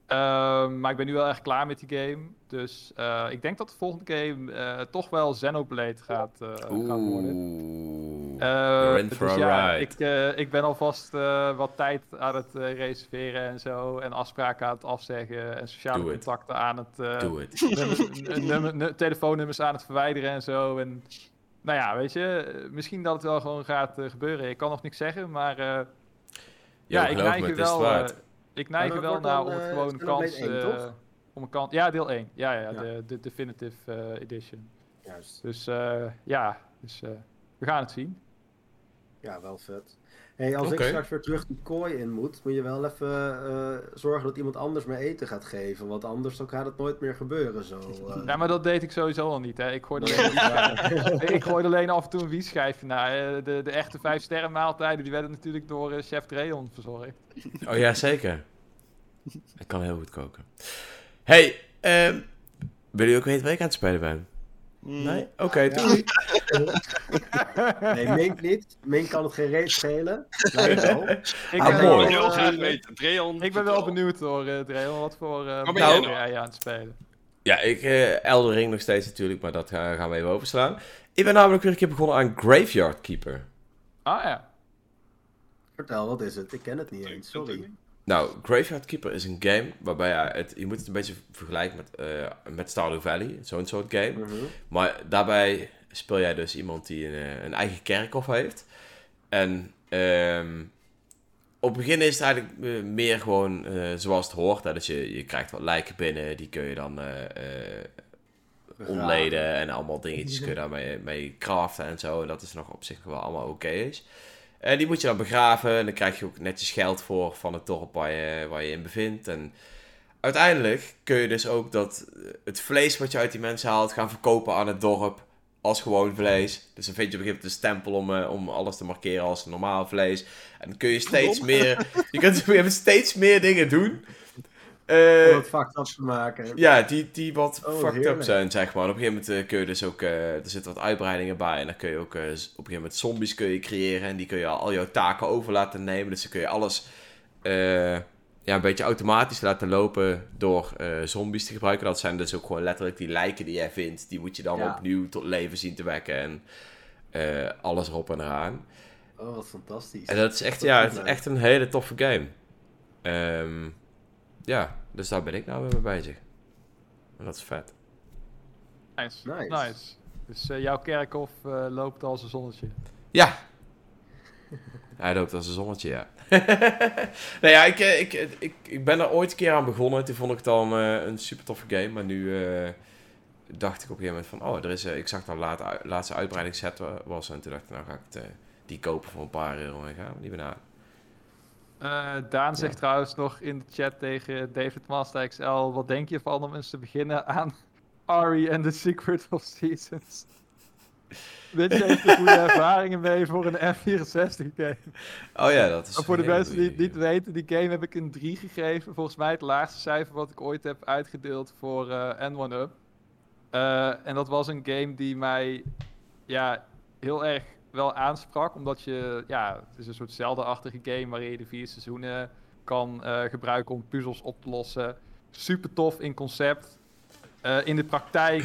Ehm, maar ik ben nu wel echt klaar met die game. Dus ik denk dat de volgende game toch wel Xenoblade gaat, gaat worden. Oeh. Eh, You're in for dus a ja, ride. ik, eh, ik ben alvast eh, wat tijd aan het eh, reserveren en zo. En afspraken aan het afzeggen. En sociale contacten aan het. eh, Doe het. telefoonnummers aan het verwijderen en zo. En nou ja, weet je, misschien dat het wel gewoon gaat gebeuren. Ik kan nog niks zeggen, maar eh, ja, ik neig me, er wel, ik neig er wel naar om het gewoon een kans... 1, eh, toch? om een kans, ja, deel 1. Ja, ja, Ja. De, de Definitive eh, Edition. Juist. Dus eh, ja, dus, eh, we gaan het zien. Ja, wel vet. Hey, als ik straks weer terug die kooi in moet, moet je wel even eh, zorgen dat iemand anders me eten gaat geven. Want anders dan gaat het nooit meer gebeuren zo. eh. Ja, maar dat deed ik sowieso al niet. Hè. Ik gooide alleen, een ik gooide alleen af en toe een wietschijfje naar. Eh, De, de echte vijf sterren maaltijden die werden natuurlijk door chef Dreon verzorgd. Oh ja, zeker. Ik kan heel goed koken. Hey, ehm willen jullie ook weten waar ik aan het spelen ben? Nee? Oké, Ja. doei. Nee, Mink niet. Mink kan het geen reet schelen. Ik, Ah, ben, mooi. Eh, heel graag weten. Dreon, ik ben wel vertel. benieuwd hoor, eh Dreon. Wat voor uh, ben nou? jij aan het spelen? Ja, ik, eh Elden Ring nog steeds natuurlijk, maar dat gaan, gaan we even overslaan. Ik ben namelijk weer een keer begonnen aan Graveyard Keeper. Ah ja. Vertel, wat is het? Ik ken het niet eens. Sorry. Nou, Graveyard Keeper is een game waarbij je het, je moet het een beetje vergelijken met, eh, met Stardew Valley, zo'n soort game. Mhm. Maar daarbij speel jij dus iemand die een, eh, een eigen kerkhof heeft. En ehm, op het begin is het eigenlijk eh, meer gewoon zoals het hoort. Hè? Dus je, je krijgt wat lijken binnen, die kun je dan ontleden en allemaal dingetjes kun je daarmee mee craften en zo. En dat is nog op zich wel allemaal oké is. En die moet je dan begraven en dan krijg je ook netjes geld voor van het dorp waar je, waar je in bevindt. En uiteindelijk kun je dus ook dat, eh, het vlees wat je uit die mensen haalt gaan verkopen aan het dorp als gewoon vlees. Dus dan vind je op een gegeven moment een stempel om, eh, om alles te markeren als normaal vlees. En dan kun je steeds meer, je kunt steeds meer dingen doen. Eh, Om het fucked up te maken. ja, die, die wat Oh, fucked up zijn, zeg maar. En op een gegeven moment eh, kun je dus ook... eh, er zitten wat uitbreidingen bij. En dan kun je ook eh, op een gegeven moment zombies kun je creëren. En die kun je al, al jouw taken over laten nemen. Dus dan kun je alles eh, ja, een beetje automatisch laten lopen door eh, zombies te gebruiken. Dat zijn dus ook gewoon letterlijk die lijken die jij vindt. Die moet je dan Ja. opnieuw tot leven zien te wekken. En eh, alles erop en eraan. Oh, wat fantastisch. En dat is echt, Dat ja, is het is leuk. echt een hele toffe game. Ehm, ja, dus daar ben ik nou mee bezig. En dat is vet. Nice. Nice. nice. Dus eh, jouw kerkhof eh, loopt als een zonnetje. Ja. Hij loopt als een zonnetje, ja. nou ja, ik, eh, ik, ik, ik ben er ooit een keer aan begonnen. Toen vond ik het dan eh, een super toffe game. Maar nu eh, dacht ik op een gegeven moment van... Oh, er is, eh, ik zag dat laat, laatste uitbreidingsset wa- was. En toen dacht ik, nou ga ik het, die kopen voor een paar euro. En gaan we die banaan. Eh, Daan zegt Ja. trouwens nog in de chat tegen David Master XL: wat denk je van om eens te beginnen aan Ari and the Secret of Seasons? Weet je, heeft er goede ervaringen mee voor een F64 game. Oh ja, dat is Maar voor de mensen die het niet weten, die game heb ik een 3 gegeven. Volgens mij het laagste cijfer wat ik ooit heb uitgedeeld voor eh N1-Up. Eh, en dat was een game die mij ja, heel erg wel aansprak. Omdat je, ja, het is een soort Zelda-achtige game waarin je de vier seizoenen kan eh, gebruiken om puzzels op te lossen. Super tof in concept. Eh, in de praktijk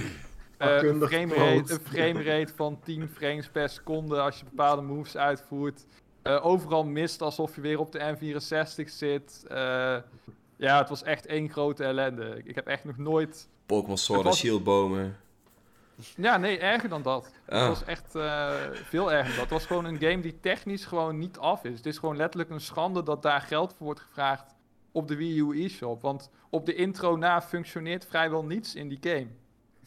eh, een framerate van 10 frames per seconde als je bepaalde moves uitvoert. Eh, overal mist alsof je weer op de N64 zit. Eh, ja, het was echt één grote ellende. Ik heb echt nog nooit... Pokémon Sword en was- Shield bomen. Ja, nee, erger dan dat. Het Ah. was echt eh, veel erger dan dat. Het was gewoon een game die technisch gewoon niet af is. Het is gewoon letterlijk een schande dat daar geld voor wordt gevraagd op de Wii U eShop. Want op de intro na functioneert vrijwel niets in die game.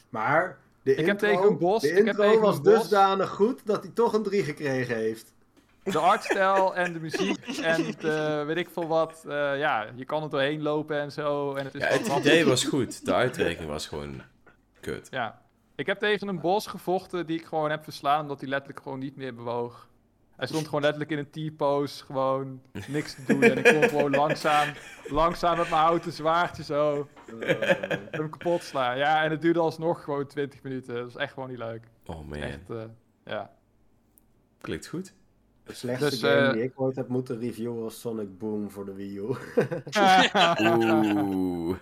Maar de Ik heb intro, tegen een bos- de ik heb intro tegen was dusdanig goed dat hij toch een 3 gekregen heeft. de artstijl en de muziek en de, weet ik veel wat. eh, ja, je kan er doorheen lopen en zo. En het is Ja, het idee was goed. De uitwerking was gewoon kut. Ja. Ik heb tegen een bos gevochten die ik gewoon heb verslaan omdat hij letterlijk gewoon niet meer bewoog. Hij stond gewoon letterlijk in een T-pose, gewoon niks te doen. En ik kon gewoon langzaam, langzaam met mijn houten zwaardje zo hem kapot slaan. Ja, en het duurde alsnog gewoon 20 minuten. Dat is echt gewoon niet leuk. Oh man, Echt, eh, ja. klinkt goed. De slechtste Dus, game eh, die ik ooit heb moeten reviewen was Sonic Boom voor de Wii U. Oeh.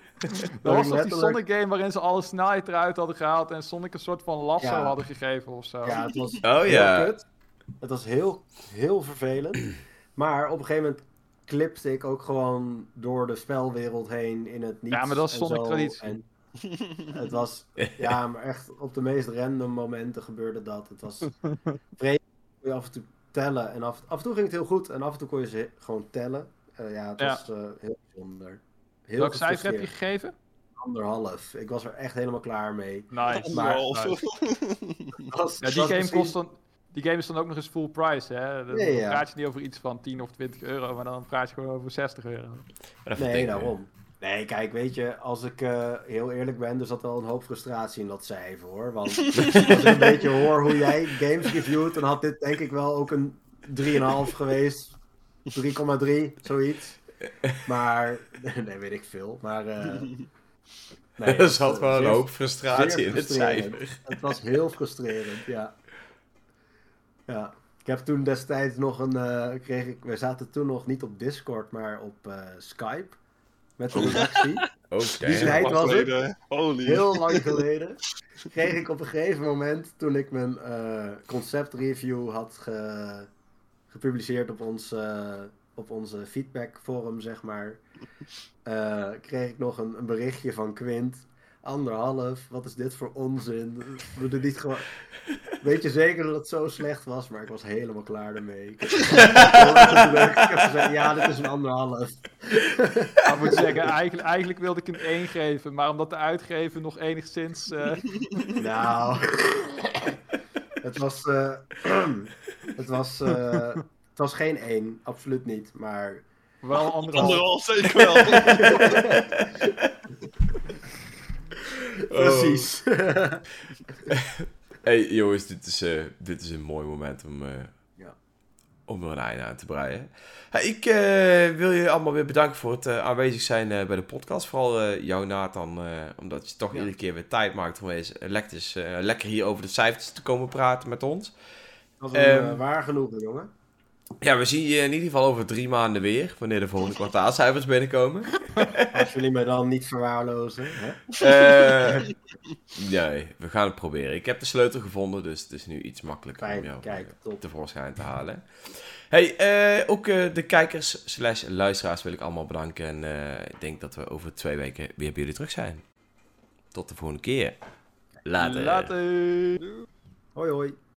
Dat was toch die Sonic game waarin ze alle snelheid eruit hadden gehaald en Sonic een soort van lasso Ja. hadden gegeven of zo. Ja, het was Oh heel ja. kut. Het was heel, heel vervelend. Maar op een gegeven moment clipte ik ook gewoon door de spelwereld heen in het niets. Ja, maar dat is en Sonic traditie. En het was, ja, maar echt op de meest random momenten gebeurde dat. Het was vreemd. Af en toe tellen. En af, af en toe ging het heel goed. En af en toe kon je ze gewoon tellen. Eh, ja, het Ja. was eh, heel bijzonder. Heel Welk cijfer heb je gegeven? Anderhalf. Ik was er echt helemaal klaar mee. Nice. Maar- was- Ja, die game, kost dan, die game is dan ook nog eens full price, hè? Dan Ja, ja. praat je niet over iets van 10 of 20 euro, maar dan praat je gewoon over 60 euro. Nee, daarom. Nee, kijk, weet je, als ik eh, heel eerlijk ben, er zat wel een hoop frustratie in dat cijfer hoor. Want als ik een beetje hoor hoe jij games reviewt, dan had dit denk ik wel ook een 3,5 geweest. 3,3, zoiets. Maar, nee, weet ik veel. Maar, eh nee, er zat wel een hoop frustratie in het cijfer. Het was heel frustrerend, ja. Ja. Ik heb toen destijds nog een, eh, kreeg ik, we zaten toen nog niet op Discord, maar op eh, Skype. Met de redactie. Oké. Die zei- Tijd was het. Holy. Heel lang geleden. Kreeg ik op een gegeven moment, toen ik mijn eh concept review had ge- gepubliceerd op ons, eh, op onze feedback forum, zeg maar. eh, kreeg ik nog een, een berichtje van Quint. Anderhalf, wat is dit voor onzin? We doen niet gewoon... Weet je zeker dat het zo slecht was? Maar ik was helemaal klaar ermee. Ik heb, ik heb gezegd, ja, dit is een anderhalf. Ik moet zeggen, eigenlijk, eigenlijk wilde ik hem 1 geven, maar omdat de uitgever nog enigszins... eh, Nou, het was, eh, het was, eh, het was geen één, absoluut niet, maar wel anderhalf. Anderhalf zeker wel. precies. Hey jongens, dit is, eh, dit is een mooi moment om, eh, Ja. om er een einde aan te breien. Hey, ik eh, wil je allemaal weer bedanken voor het aanwezig zijn bij de podcast. Vooral jou Nathan, omdat je toch Ja. iedere keer weer tijd maakt om eens lekker, lekker hier over de cijfers te komen praten met ons. Dat was een Ehm, eh, waar genoegen, jongen. Ja, we zien je in ieder geval over drie maanden weer, wanneer de volgende kwartaalcijfers binnenkomen. Als jullie me dan niet verwaarlozen. Hè? Eh, nee, we gaan het proberen. Ik heb de sleutel gevonden, dus het is nu iets makkelijker Fijn, om jou kijk, eh, top. tevoorschijn te halen. Hey, eh, ook eh, de kijkers slash luisteraars wil ik allemaal bedanken. En eh, ik denk dat we over twee weken weer bij jullie terug zijn. Tot de volgende keer. Later. Later. Hoi hoi.